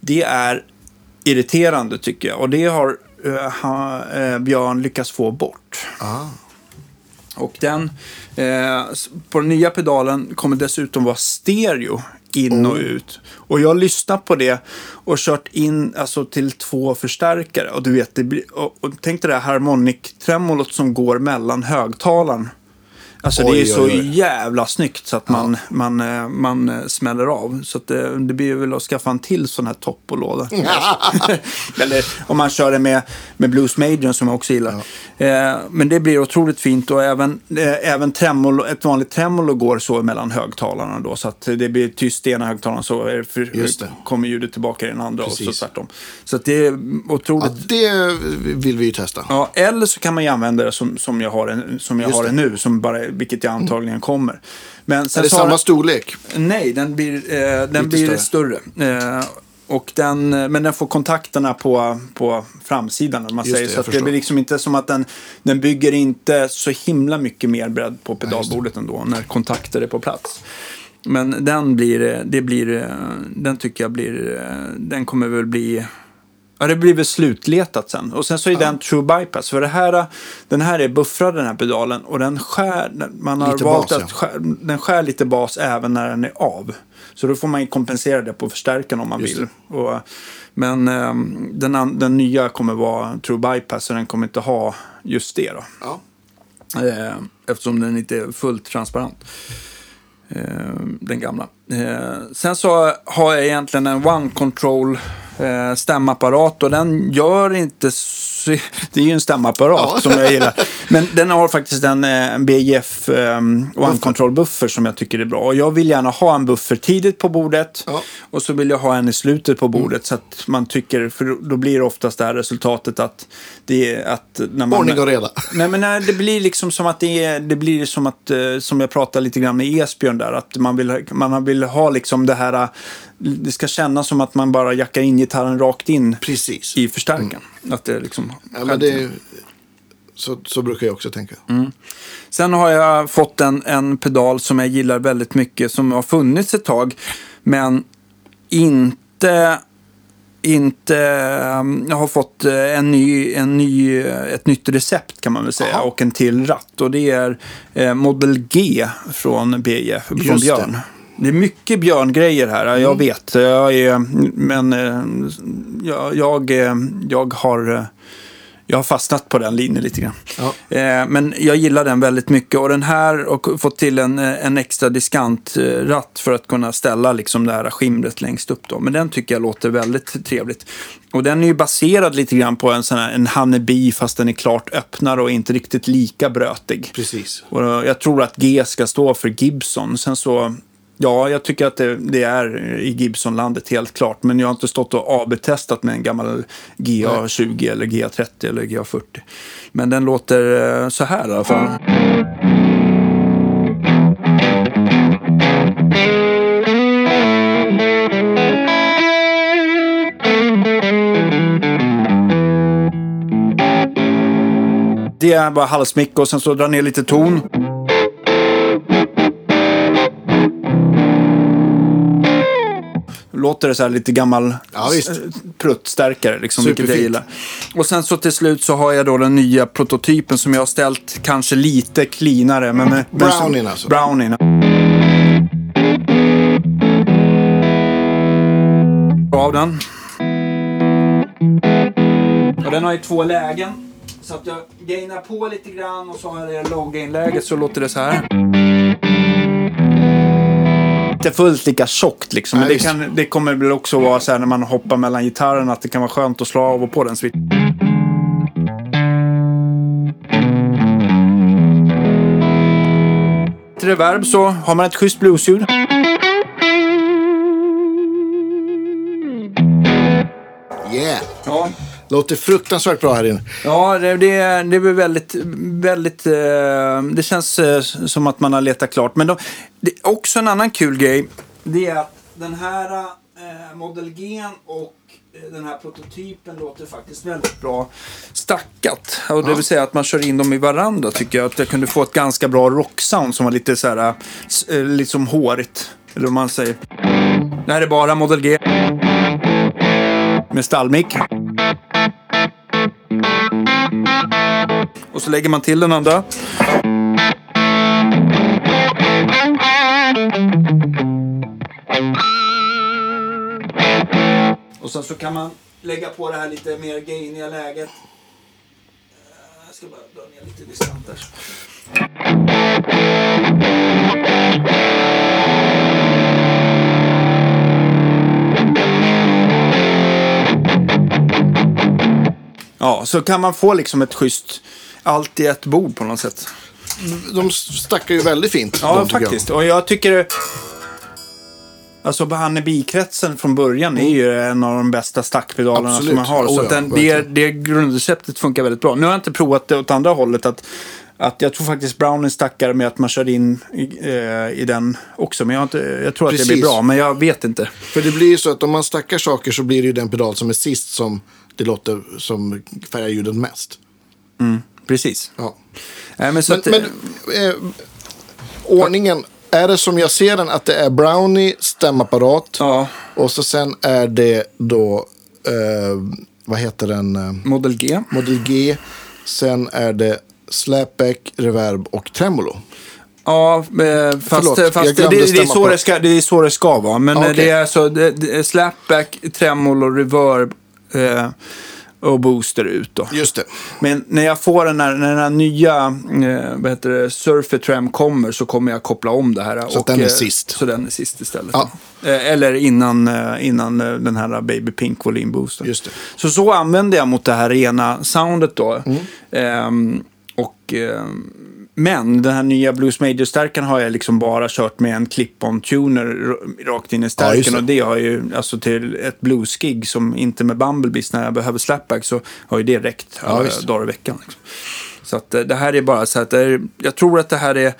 Det är irriterande tycker jag. Och det har eh, ha, eh, Björn lyckats få bort. Ah. Och den, eh, på den nya pedalen kommer dessutom vara stereo in och ut. Och jag har lyssnat på det och kört in alltså, till två förstärkare. Och du vet, det blir, och, och tänk dig det här harmonic-tremolot som går mellan högtalaren. Alltså det Oj, är så oj, oj. jävla snyggt så att man, man, eh, man eh, smäller av. Så det, det blir väl att skaffa en till sån här toppolåda. *laughs* Eller om man kör det med, med Blues Major som jag också gillar. Eh, men det blir otroligt fint och även, eh, även tremolo, ett vanligt tremolo går så mellan högtalarna då. Så att det blir tyst i ena högtalaren så är det för, det. kommer ljudet tillbaka i den andra och så Precis. tvärtom. Så att det är otroligt Ja, det vill vi ju testa. Ja, eller så kan man ju använda det som, som jag har det, som jag Just har det det. nu, som bara, vilket jag antagligen kommer. Men sen Är det samma den- storlek? Nej, den blir, eh, den blir större. Eh, och den, eh, men den får kontakterna på, på framsidan. Om man Just säger. det, så det blir liksom inte som att den, den bygger inte så himla mycket mer bredd på pedalbordet ändå när kontakter är på plats. Men den blir, eh, det blir, eh, den tycker jag blir, den kommer väl bli Ja, det blir väl slutletat sen. Och sen så är den true bypass. För det här, den här är buffrad den här pedalen och den skär, man har Lite valt bas, att skär, den skär lite bas även när den är av. Så då får man kompensera det på förstärkaren om man Just vill. Och, men ehm, den, den nya kommer vara true bypass så den kommer inte ha just det då. Ja. Eh, eftersom den inte är fullt transparent. Eh, den gamla. Eh, sen så har jag egentligen en One Control eh, stämapparat och den gör inte... Så, *laughs* det är ju en stämapparat Ja. som jag gillar. *laughs* Men den har faktiskt en, eh, en BJF eh, One Control buffer som jag tycker är bra. Och jag vill gärna ha en buffer tidigt på bordet Ja. och så vill jag ha en i slutet på bordet så att man tycker, för då blir det oftast det här resultatet att det är att när man... Ordning och reda. *laughs* Nej, men nej, det blir liksom som att det är, det blir som att, eh, som jag pratade lite grann med Esbjörn där, att man vill, man vill ha liksom det här, det ska kännas som att man bara jackar in gitarren rakt in Precis. i förstärkaren. Att det liksom... Ja, men det, så, så brukar jag också tänka. Sen har jag fått en, en pedal som jag gillar väldigt mycket, som har funnits ett tag, men inte inte, jag har fått eh, en ny, en ny, eh, ett nytt recept kan man väl säga Jaha. och en till ratt. Och det är eh, Model G från BF, från Just det. Det är mycket Björn-grejer här, jag Mm. vet. Jag är, men eh, jag, jag, eh, jag har... eh, Jag har fastnat på den linjen lite grann. Ja. Men jag gillar den väldigt mycket. Och den här, och fått till en, en extra diskantratt för att kunna ställa liksom det här skimret längst upp. Då. Men den tycker jag låter väldigt trevligt. Och den är ju baserad lite grann på en sån här en Honeybee fast den är klart öppnare och inte riktigt lika brötig. Precis. Och jag tror att G ska stå för Gibson. Sen så Ja, jag tycker att det, det är i Gibson-landet helt klart. Men jag har inte stått och AB-testat med en gammal GA20 eller GA30 eller GA40. Men den låter eh, så här i alla fall. Det är bara halsmick och sen så drar ner lite ton. Låter det så här lite gammal Ja, s- pruttstärkare, liksom, vilket jag gillar. Och sen så till slut så har jag då den nya prototypen som jag har ställt kanske lite cleanare. Men med, men som- Brownien alltså. Brownien. Av den. Och den har ju två lägen. Så att jag gainar på lite grann och så har jag det low gain-läget så låter det så här. Inte fullt lika tjockt liksom. Men det, kan, det kommer väl också vara så här när man hoppar mellan gitarrerna att det kan vara skönt att slå av och på den switch. Till reverb så har man ett schysst bluesljud. Yeah! Ja, Låter fruktansvärt bra här inne. Ja, det, det, är- det blir väldigt, väldigt... Eh, det känns eh, som att man har letat klart. Men de, det är också en annan kul grej. Det är att den här eh, Model G och eh, den här prototypen låter faktiskt väldigt bra stackat. Och det vill säga att man kör in dem i varandra tycker jag. Att jag kunde få ett ganska bra rocksound som var lite så här, eh, s- eh, lite som hårigt. Eller vad man säger. Det här är bara Model G. Med stallmick. Och så lägger man till den andra. Och sen så kan man lägga på det här lite mer gainiga läget. Eh, jag ska bara dra ner lite distant där. Ja, så kan man få liksom ett schysst allt i ett bord på något sätt. De stackar ju väldigt fint. Ja, de, tycker jag. faktiskt. Och jag tycker... Alltså Hanneby-kretsen från början är ju en av de bästa stackpedalerna Absolut. som man har. Oh så ja, att den, det, det grundreceptet funkar väldigt bra. Nu har jag inte provat det åt andra hållet. Att, att jag tror faktiskt Brownie stackar med att man kör in i, eh, i den också. Men jag, inte, jag tror att det blir Precis. bra, men jag vet inte. För det blir ju så att om man stackar saker så blir det ju den pedal som är sist som det låter som färgar ljudet mest. Precis. Ja. Nej, men Men, att, men eh, ordningen, är det som jag ser den att det är Brownie, stämapparat ja, och så sen är det då, eh, vad heter den, eh, Model G. Model G. Sen är det slapback, reverb och tremolo. Ja, eh, fast, Förlåt, fast det, det, är så det, ska, det är så det ska vara. Men eh, okej. det är alltså det, är slapback, tremolo, reverb eh, och booster ut då. Just det. Men när jag får den här, när den här nya eh, vad heter det, Surfer Trem kommer så kommer jag koppla om det här. Så att den är eh, sist. Så den är sist istället. Ja. Eh, eller innan, eh, innan eh, den här Baby Pink Volym Booster. Just det. Så så använder jag mot det här rena soundet då. Mm. Ehm, och, ehm, men den här nya Blues Major-stärkan har jag liksom bara kört med en clip-on tuner r- rakt in i Ja, stärken. det. och det har ju, alltså till ett bluesgig som inte med Bumblebees när jag behöver slapback så har ju det räckt Ja, alla visst. dagar i veckan. Liksom. Så att eh, det här är bara så att är, jag tror att det här är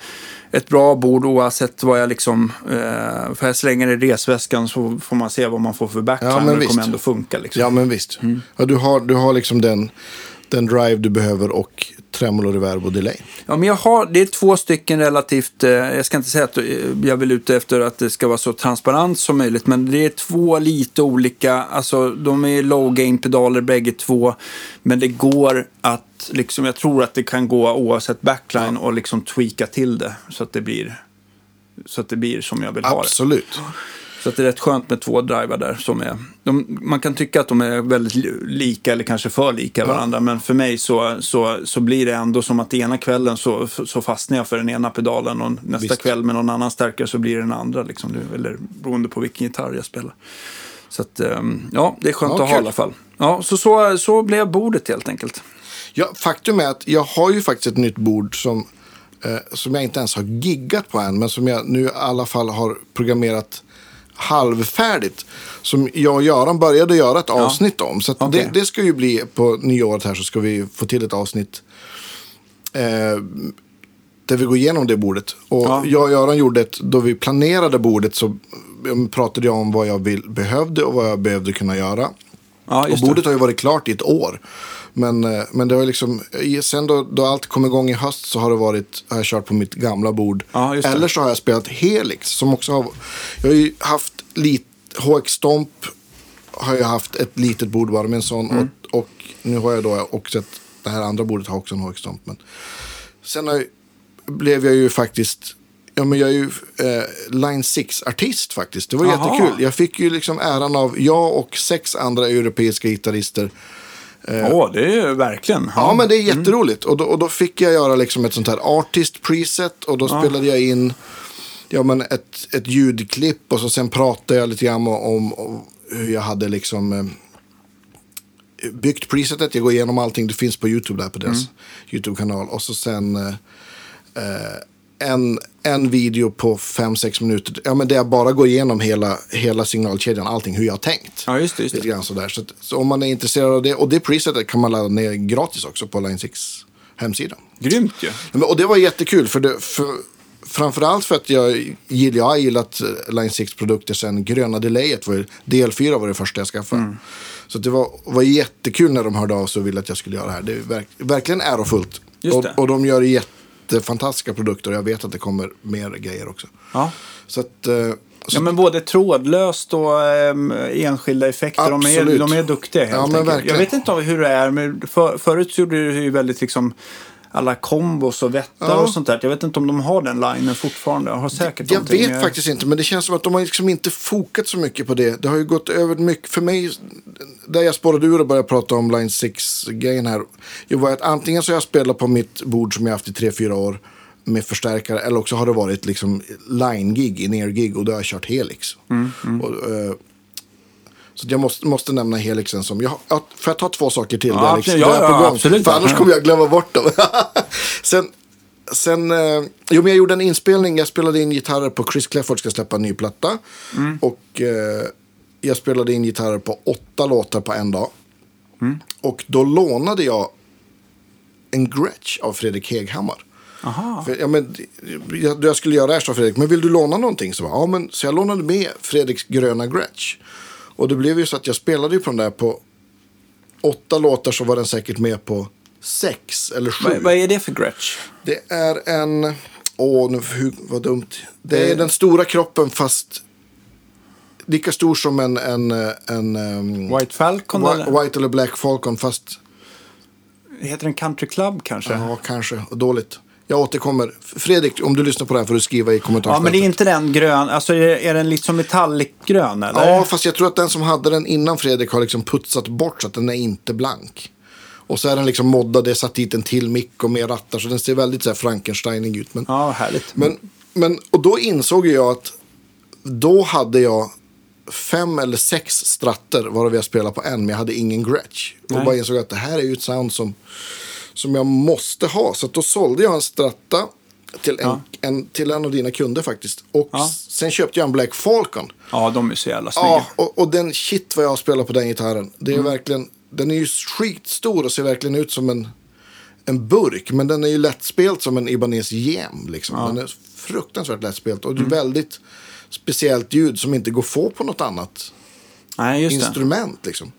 ett bra bord oavsett vad jag liksom, eh, för jag slänger i resväskan så får man se vad man får för backline. Ja, men det visst. kommer ändå funka liksom. Ja, men visst. Mm. Ja, du, har, du har liksom den, den drive du behöver och tremolo, reverb och delay. Ja, men jag har, det är två stycken relativt, eh, jag ska inte säga att eh, jag vill ute efter att det ska vara så transparent som möjligt, men det är två lite olika, alltså de är low gain pedaler bägge två, men det går att, liksom, jag tror att det kan gå oavsett backline och liksom tweaka till det så att det blir, så att det blir som jag vill ha det. Absolut. Så att det är rätt skönt med två drivar där som är... De, man kan tycka att de är väldigt li- lika eller kanske för lika varandra. Men för mig så, så, så blir det ändå som att ena kvällen så, så fastnar jag för den ena pedalen och nästa Visst. kväll med någon annan stärkare så blir det den andra. Liksom, eller beroende på vilken gitarr jag spelar. Så att, ehm, ja, det är skönt Ja, att ha i alla fall. Ja, så, så, så blev bordet helt enkelt. Ja, faktum är att jag har ju faktiskt ett nytt bord som eh, som jag inte ens har giggat på än, men som jag nu i alla fall har programmerat halvfärdigt. Som jag och Göran började göra ett avsnitt om. Så Okej. det, det ska ju bli på nyåret här så ska vi få till ett avsnitt. Eh, där vi går igenom det bordet. Och Ja. jag och Göran gjorde ett, då vi planerade bordet så pratade jag om vad jag vill, behövde och vad jag behövde kunna göra. Ja, Och just det. bordet har ju varit klart i ett år. Men, eh, men det har liksom, sen då, då allt kom igång i höst så har det varit, har jag kört på mitt gamla bord. Ja. Eller så har jag spelat Helix som också har, jag har ju haft lite, HX Stomp har jag haft ett litet bord bara med en sån. Mm. Och, och nu har jag då också ett, det här andra bordet har också en HX Stomp. Men sen har, blev jag ju faktiskt, ja men jag är ju eh, Line 6-artist faktiskt. Det var Jaha. jättekul. Jag fick ju liksom äran av, jag och sex andra europeiska gitarrister Åh, det är ju verkligen. Ja, men det är Mm. jätteroligt. Och, då, och då fick jag göra liksom ett sånt här artist preset. Och då spelade jag in ja, men ett, ett ljudklipp. Och så sen pratade jag lite grann om, om hur jag hade liksom eh, byggt presetet. Jag går igenom allting. Det finns på YouTube där på deras Mm. YouTube-kanal. Och så sen eh, eh, en, en video på 5-6 minuter. Ja, men där jag bara går igenom hela, hela signalkedjan. Allting hur jag har tänkt. Ja, just det. Just Lite det. grann sådär. Så, så om man är intresserad av det. Och det presetet kan man ladda ner gratis också på Line 6 hemsida. Grymt ju. Ja, Och det var jättekul. För det, för, framförallt för att jag, gillar, jag har gillat eh, Line 6 produkter sen gröna delayet. Var, ju- DL4 var det första jag skaffade. Mm. Så det var, var jättekul när de hörde av sig och ville att jag skulle göra det här. Det är verk, verkligen ärofullt. Just Och, det. och de gör jättefantastiska produkter. Och jag vet att det kommer mer grejer också. Ja. Så att... eh, Ja, men både trådlöst och ehm, enskilda effekter. De är, de är duktiga helt Ja, enkelt. Jag vet inte hur det är, men för, förut så gjorde det ju väldigt liksom alla kombos och vättar Ja. och sånt där. Jag vet inte om de har den linen fortfarande. Jag har säkert Jag vet men faktiskt inte, men det känns som att de har liksom inte fokat så mycket på det. Det har ju gått över mycket, för mig, där jag spårade ur och började prata om Line 6-grejen här. Det var att antingen så har jag spelat på mitt bord som jag haft i 3-4 år med förstärkare, eller också har det varit liksom line-gig, in-ear-gig, och då har jag kört Helix. Mm, Och, eh, så jag måste, måste nämna Helixen som, jag, ja, får jag ta två saker till? Ja, där, absolut. där Ja, jag ja, absolut. För annars kommer jag glömma bort dem. *laughs* sen, sen eh, jo, men jag gjorde en inspelning. Jag spelade in gitarrer på Chris Clefford ska släppa en ny platta. Och eh, jag spelade in gitarrer på åtta låtar på en dag. Och då lånade jag en Gretsch av Fredrik Heghammar. För, ja, men, jag, jag skulle göra det här, sa Fredrik. Men vill du låna någonting? Så, bara, ja, men, så jag lånade med Fredriks gröna Gretsch. Och det blev ju så att jag spelade ju på den där på åtta låtar så var den säkert med på sex eller sju. Vad, vad är det för Gretsch? Det är en... Åh, nu, hur, vad dumt. Det är Det- den stora kroppen fast lika stor som en... en, en, um, White Falcon Whi- eller? White eller Black Falcon fast... Heter den Country Club kanske? Ja, kanske. Dåligt. Jag återkommer. Fredrik, om du lyssnar på det här får du skriva i Ja, kommentarsfältet. men det är inte den grön. Alltså är, är den liksom metallicgrön eller? Ja, fast jag tror att den som hade den innan Fredrik har liksom putsat bort så att den är inte blank. Och så är den liksom moddad, det är satt dit en till mick och mer rattar. Så den ser väldigt så här Frankensteinig ut. Men, Ja, härligt. men, men, och då insåg jag att då hade jag fem eller sex stratter varav jag spelade på en. Men jag hade ingen Gretsch. Och bara insåg att det här är ju ett sound som, som jag måste ha. Så då sålde jag en stratta till en, Ja. en, till en av dina kunder faktiskt. Och Ja. sen köpte jag en Black Falcon. Ja, de är så jävla snygga. Ja, och, och den shit vad jag har spelat på den gitarren. Det är Mm. verkligen, den är ju skitstor och ser verkligen ut som en, en burk. Men den är ju lättspelt som en Ibanez Gem. Liksom. Den är fruktansvärt lättspelt. Och det är Mm. väldigt speciellt ljud som inte går att få på något annat Nej, instrument. Liksom.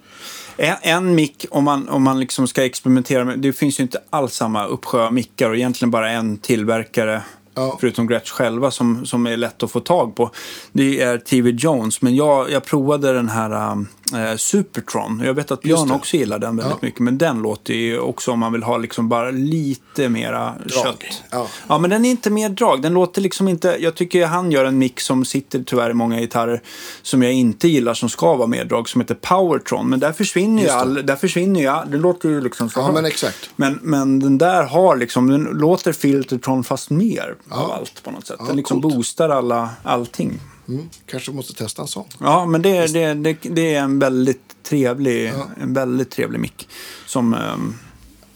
En, en mick, om man, om man liksom ska experimentera med, det finns ju inte alls samma uppsjö av mickar och egentligen bara en tillverkare, Ja. förutom Gretsch själva, som, som är lätt att få tag på. Det är TV Jones, men jag, jag provade den här äh, Supertron. Jag vet att Björn också gillar den väldigt Ja. mycket, men den låter ju också om man vill ha liksom bara lite mera kött. Ja. Ja, men den är inte mer drag. Den låter liksom inte... Jag tycker han gör en mix som sitter tyvärr i många gitarrer som jag inte gillar som ska vara mer drag som heter Powertron. Men där försvinner ju all... Där försvinner ju all... Den låter ju liksom så Ja, men exakt. Men, men den där har liksom... Den låter Filtertron fast mer av allt på något sätt. Den liksom coolt. boostar alla, allting. Mm, kanske måste testa en sån. Ja, men det, det, det, det är en väldigt trevlig, en väldigt trevlig mick. Som... ehm,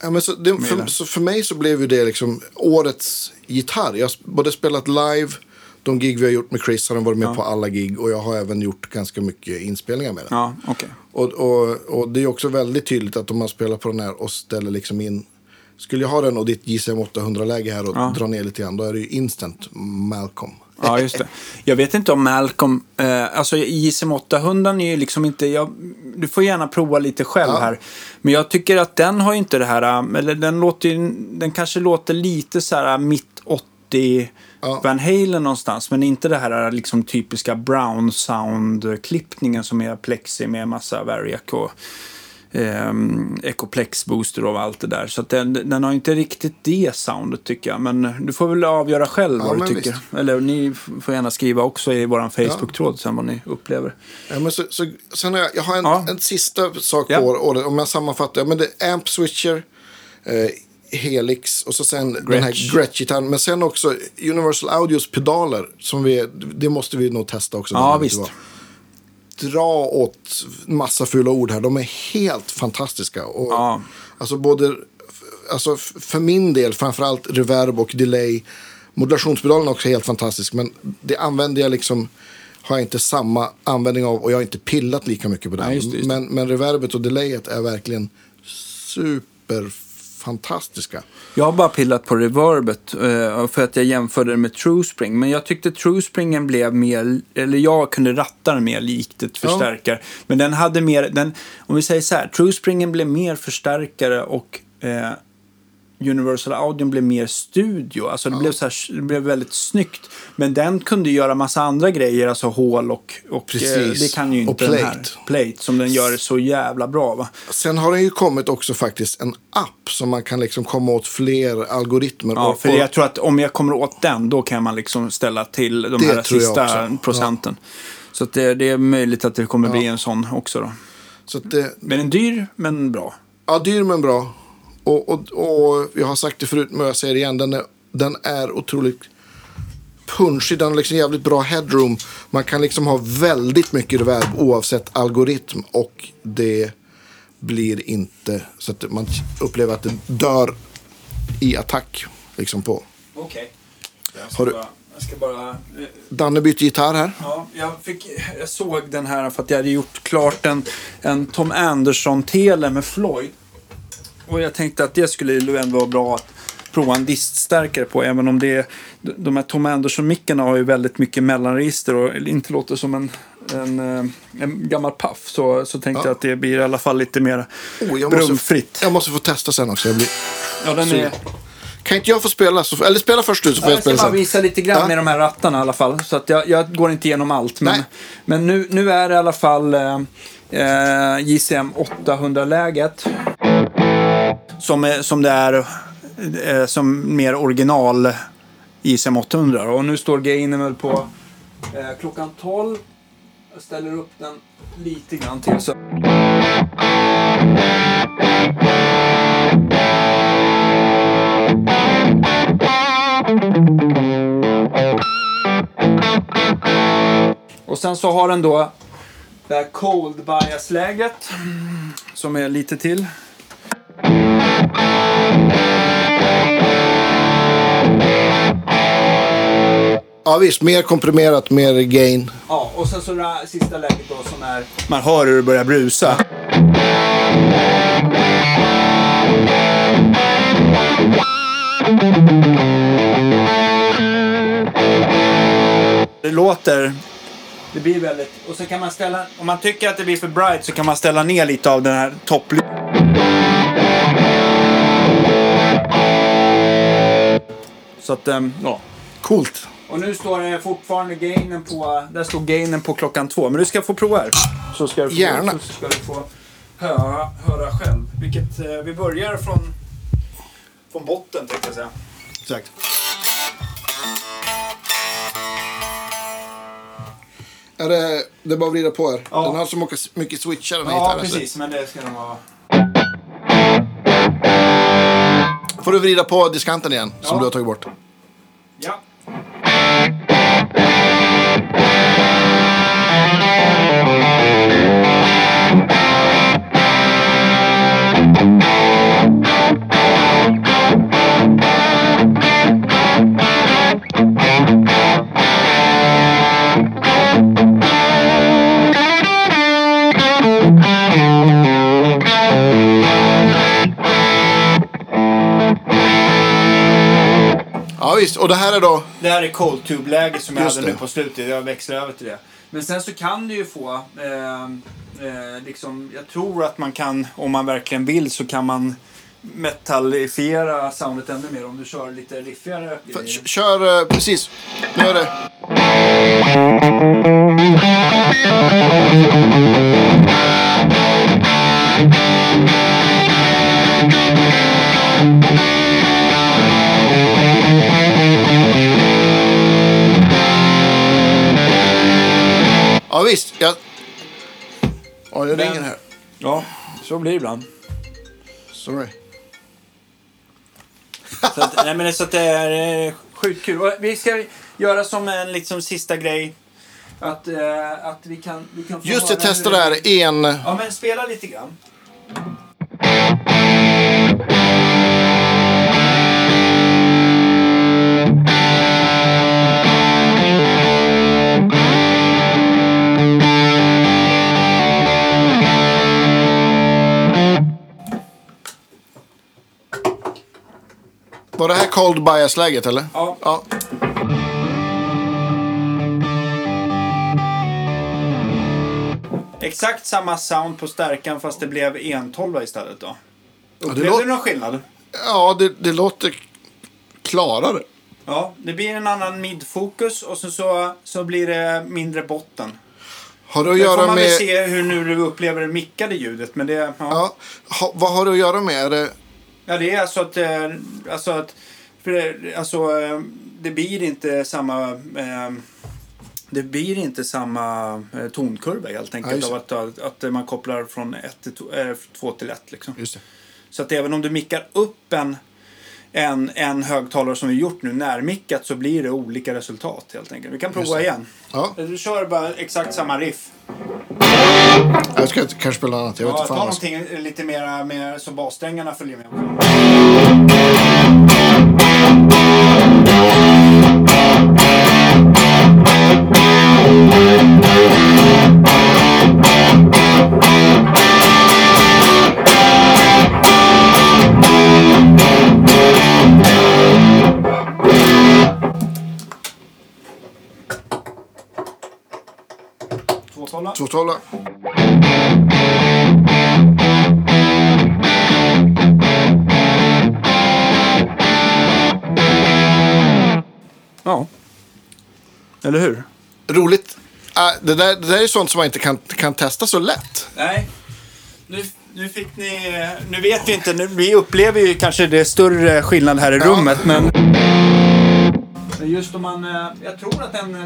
Ja, men så, det, för, så för mig så blev ju det liksom årets gitarr. Jag har både spelat live, de gig vi har gjort med Chris har den varit med Ja. på alla gig. Och jag har även gjort ganska mycket inspelningar med den. Ja, okej. Och, och, och det är också väldigt tydligt att om man spelar på den här och ställer liksom in. Skulle jag ha den och ditt JCM 800-läge här och Ja. dra ner lite grann. Då är det ju instant Malcolm. Ja, just det. Jag vet inte om Malcolm, eh, alltså JSM 800 är ju liksom inte, jag, du får gärna prova lite själv Ja. här. Men jag tycker att den har ju inte det här, eh, eller den låter ju, den kanske låter lite så här mitt 80 Ja. Van Halen någonstans. Men inte det här eh, liksom typiska Brown Sound-klippningen som är plexi med massa Variac och ehm, Ecoplex booster och allt det där. Så den, den har inte riktigt det soundet tycker jag. Men du får väl avgöra själv Ja, vad du tycker. visst. Eller ni får gärna skriva också i vår Facebook-tråd sen vad ni upplever. Ja, men så, så, sen har jag, jag har en, Ja. en sista sak Ja. på året. Om jag sammanfattar. Ja, men det är Amp Switcher, eh, Helix och så sen den Gretsch. här Gretsch-gitarren. Men sen också Universal Audios pedaler. Som vi, det måste vi nog testa också. Ja, visst. Dra åt massa fula ord här. De är helt fantastiska. Och, Ja. Alltså både, alltså för min del framförallt reverb och delay. Modulationspedalen är också helt fantastisk. Men det använder jag liksom, har jag inte samma användning av. Och jag har inte pillat lika mycket på den. Nej, just det, just det. Men, men reverbet och delayet är verkligen superfantastiska. Jag har bara pillat på reverbet eh, för att jag jämförde det med TrueSpring. Men jag tyckte TrueSpringen blev mer, eller jag kunde ratta den mer likt ett förstärkare. Men den hade mer, den, om vi säger så här, TrueSpringen blev mer förstärkare och eh, Universal Audio blev mer studio. Alltså det, blev så här, det blev väldigt snyggt. Men den kunde göra massa andra grejer, alltså hål och, och eh, Precis. det kan ju Och inte den här. plate. Plate, som den gör så jävla bra va? Sen har det ju kommit också faktiskt en app som man kan liksom komma åt fler algoritmer. Ja, och, för jag tror att om jag kommer åt den, då kan man liksom ställa till de här sista procenten. Så att det, det är möjligt att det kommer bli en sån också då. så det, Men en dyr, men bra. ja, dyr men bra. Och, och, och jag har sagt det förut, men jag säger det igen. Den är, den är otroligt punchig. Den har liksom jävligt bra headroom. Man kan liksom ha väldigt mycket reverb oavsett algoritm. Och det blir inte så att man upplever att det dör i attack. Liksom på. Okej. Har du- jag ska bara... Danne bytte gitarr här. Ja, jag, fick, jag såg den här för att jag hade gjort klart en, en Tom Anderson-tele med Floyd. Och jag tänkte att det skulle ju ändå vara bra att prova en diststärkare på. Även om det är, de här Tom Anderson-mickarna har ju väldigt mycket mellanregister och inte låter som en, en, eh, en gammal paff. Så, så tänkte Ja. jag att det blir i alla fall lite mer Oh, jag, måste, brumfritt. jag måste få testa sen också. Jag blir, Ja, den är, kan inte jag få spela? Så, eller spela först du så får jag jag ska spela bara sen. visa lite grann Ja. med de här rattarna i alla fall. Så att jag, jag går inte igenom allt. Men, Nej. men nu, nu är det i alla fall eh, eh, JCM 800-läget. Som, som det är eh, som mer original ISM 800. Och nu står gainen på eh, klockan 12. Jag ställer upp den lite grann till. Så. Och sen så har den då det här cold bias-läget mm, som är lite till. Ja visst, mer komprimerat, mer gain. Ja, och sen så det här sista läget då som är... Man hör hur det börjar brusa. Det låter... Det blir väldigt... Och så kan man ställa... Om man tycker att det blir för bright så kan man ställa ner lite av den här topp... Så att, ehm, ja. Coolt. Och nu står det fortfarande gainen på... Där står gainen på klockan två. Men du ska få prova här. Så ska du få, Gärna. Så ska du få höra, höra själv. Vilket, eh, vi börjar från, från botten tänkte jag säga. Exakt. Är det, det är bara att vrida på här. Ja. Den har så mycket, mycket switchar den här Ja, gitarren. så- precis. Men det ska nog vara... Får du vrida på diskanten igen, som Ja. du har tagit bort. Ja. Visst. Och det här är då... Det här är cold tube-läge som jag Just hade det. nu på slutet. Jag växlar över till det. Men sen så kan du ju få, eh, eh, liksom, jag tror att man kan, om man verkligen vill, så kan man metallifiera soundet ännu mer om du kör lite riffigare För- grejer. Kör, eh, precis. Nu är det... Ja visst, jag... Ja, det ringer här. Ja, så blir det ibland. Sorry. Så att, nej, men så att det är eh, sjukt kul. Och vi ska göra som en liksom, sista grej. Att, eh, att vi kan, vi kan Just det, testa det här. En... Ja, men spela lite grann. Var det här cold bias-läget eller? Ja. Ja. Exakt samma sound på stärkan fast det blev en 12 istället då. det Upplevde låter- du någon skillnad? Ja, det, det låter klarare. Ja, det blir en annan midfokus och så, så, så blir det mindre botten. Har det att Det får göra man med... väl se hur nu du upplever det mickade ljudet. Men det, ja. Ja, ha, vad har det att göra med? Är det... Ja, det är alltså att, eh, alltså att för det, alltså, eh, det blir inte samma eh, det blir inte samma eh, tonkurva helt Ja, enkelt just av att, att, man kopplar från ett till eh, två till ett. Liksom. Så att även om du mickar upp en, en, en högtalare som vi gjort nu närmickat så blir det olika resultat helt enkelt. Vi kan prova igen. Ja, Du kör bara exakt samma riff. jag ska kanske spela annat. Jag vet Ja, inte ta någonting lite mer med, så bassträngarna följer med. Två tolva. Ja. Eller hur? Roligt. Äh, det, där, det där är sånt som man inte kan, kan testa så lätt. Nej. Nu, nu fick ni... Nu vet vi inte. Nu, vi upplever ju kanske det större skillnad här i Ja. rummet, men... Just om man... eh, Jag tror att den,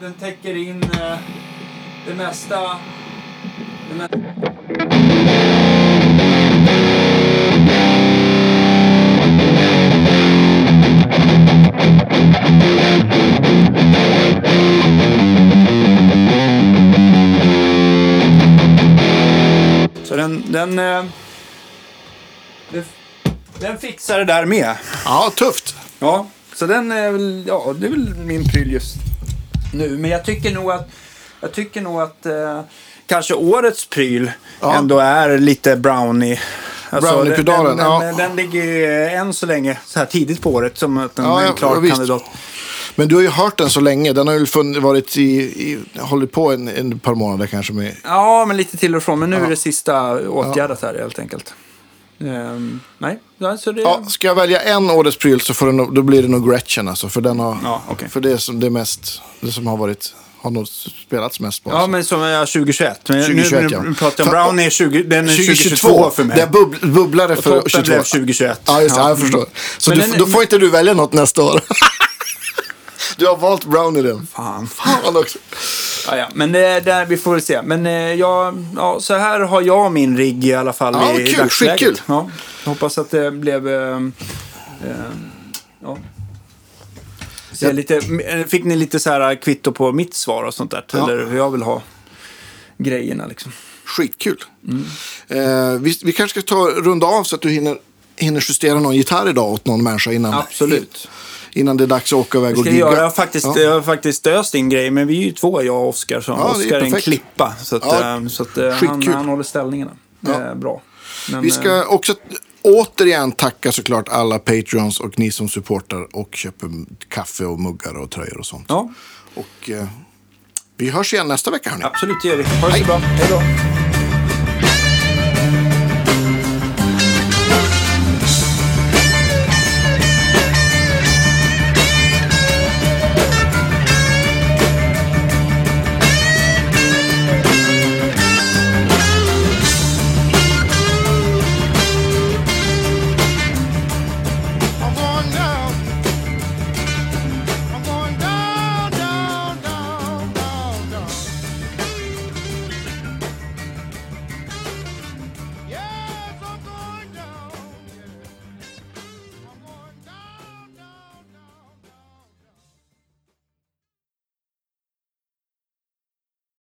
den täcker in eh, det mesta... Det me- Så den... Den, eh, den, den fixar det där med. Ja, tufft. Ja, så den är väl, ja, det är väl min pryl just nu. Men jag tycker nog att, jag tycker nog att eh, kanske årets pryl Ja. ändå är lite brownie. Alltså, Brownie-pedalen, den, ja. den, ligger ju än så länge så här tidigt på året som att den Ja, är ja, en klar visst. kandidat. Men du har ju hört den så länge. Den har ju varit i, i, hållit på en, en par månader kanske med. Ja, men lite till och från. Men nu Ja. är det sista åtgärdat här helt enkelt. Ehm, nej, ja, så det... Ja, ska jag välja en årets pryl så får nog- då blir det nog Gretchen alltså. För, den har, Ja, okej. för det är som det mest, det som har varit, har nog spelats mest på. Ja, alltså. men som är 2021. Men 2021, nu, ja. nu pratar jag om Brownie, 20, den är 2022 för mig. Det bub, bubblade för toppen 22. blev 2021. Ja, just det. Ja. Jag Mm. förstår. Så Men du, den- då får inte du välja något nästa år. *laughs* du har valt Brownie den. Fan. Fan också. Ja, ja. Men det, där, vi får väl se. Men eh, jag, ja, så här har jag min rigg i alla fall Ja, i kul. dagsläget. Skitkul. Ja, jag hoppas att det blev... Eh, eh, ja. Så lite, eh, fick ni lite så här kvitto på mitt svar och sånt där? Ja. Eller hur jag vill ha grejerna liksom. Skitkul. Mm. Eh, vi, vi kanske ska ta runda av så att du hinner, hinner justera någon gitarr idag åt någon människa innan, Absolut. innan det är dags att åka iväg och gigga. göra. Jag har faktiskt, Ja. jag har faktiskt öst in grejer, men vi är ju två, jag och Oskar. Så Ja, Oskar är en klippa. Så att, Ja. eh, så att eh, han, han håller ställningarna. Det är bra. Men, Vi eh, ska också återigen tacka såklart alla Patreons och ni som supportar och köper kaffe och muggar och tröjor och sånt. Ja, Och eh, vi hörs igen nästa vecka hörni. absolut det gör vi. Ha det så bra. Hej då.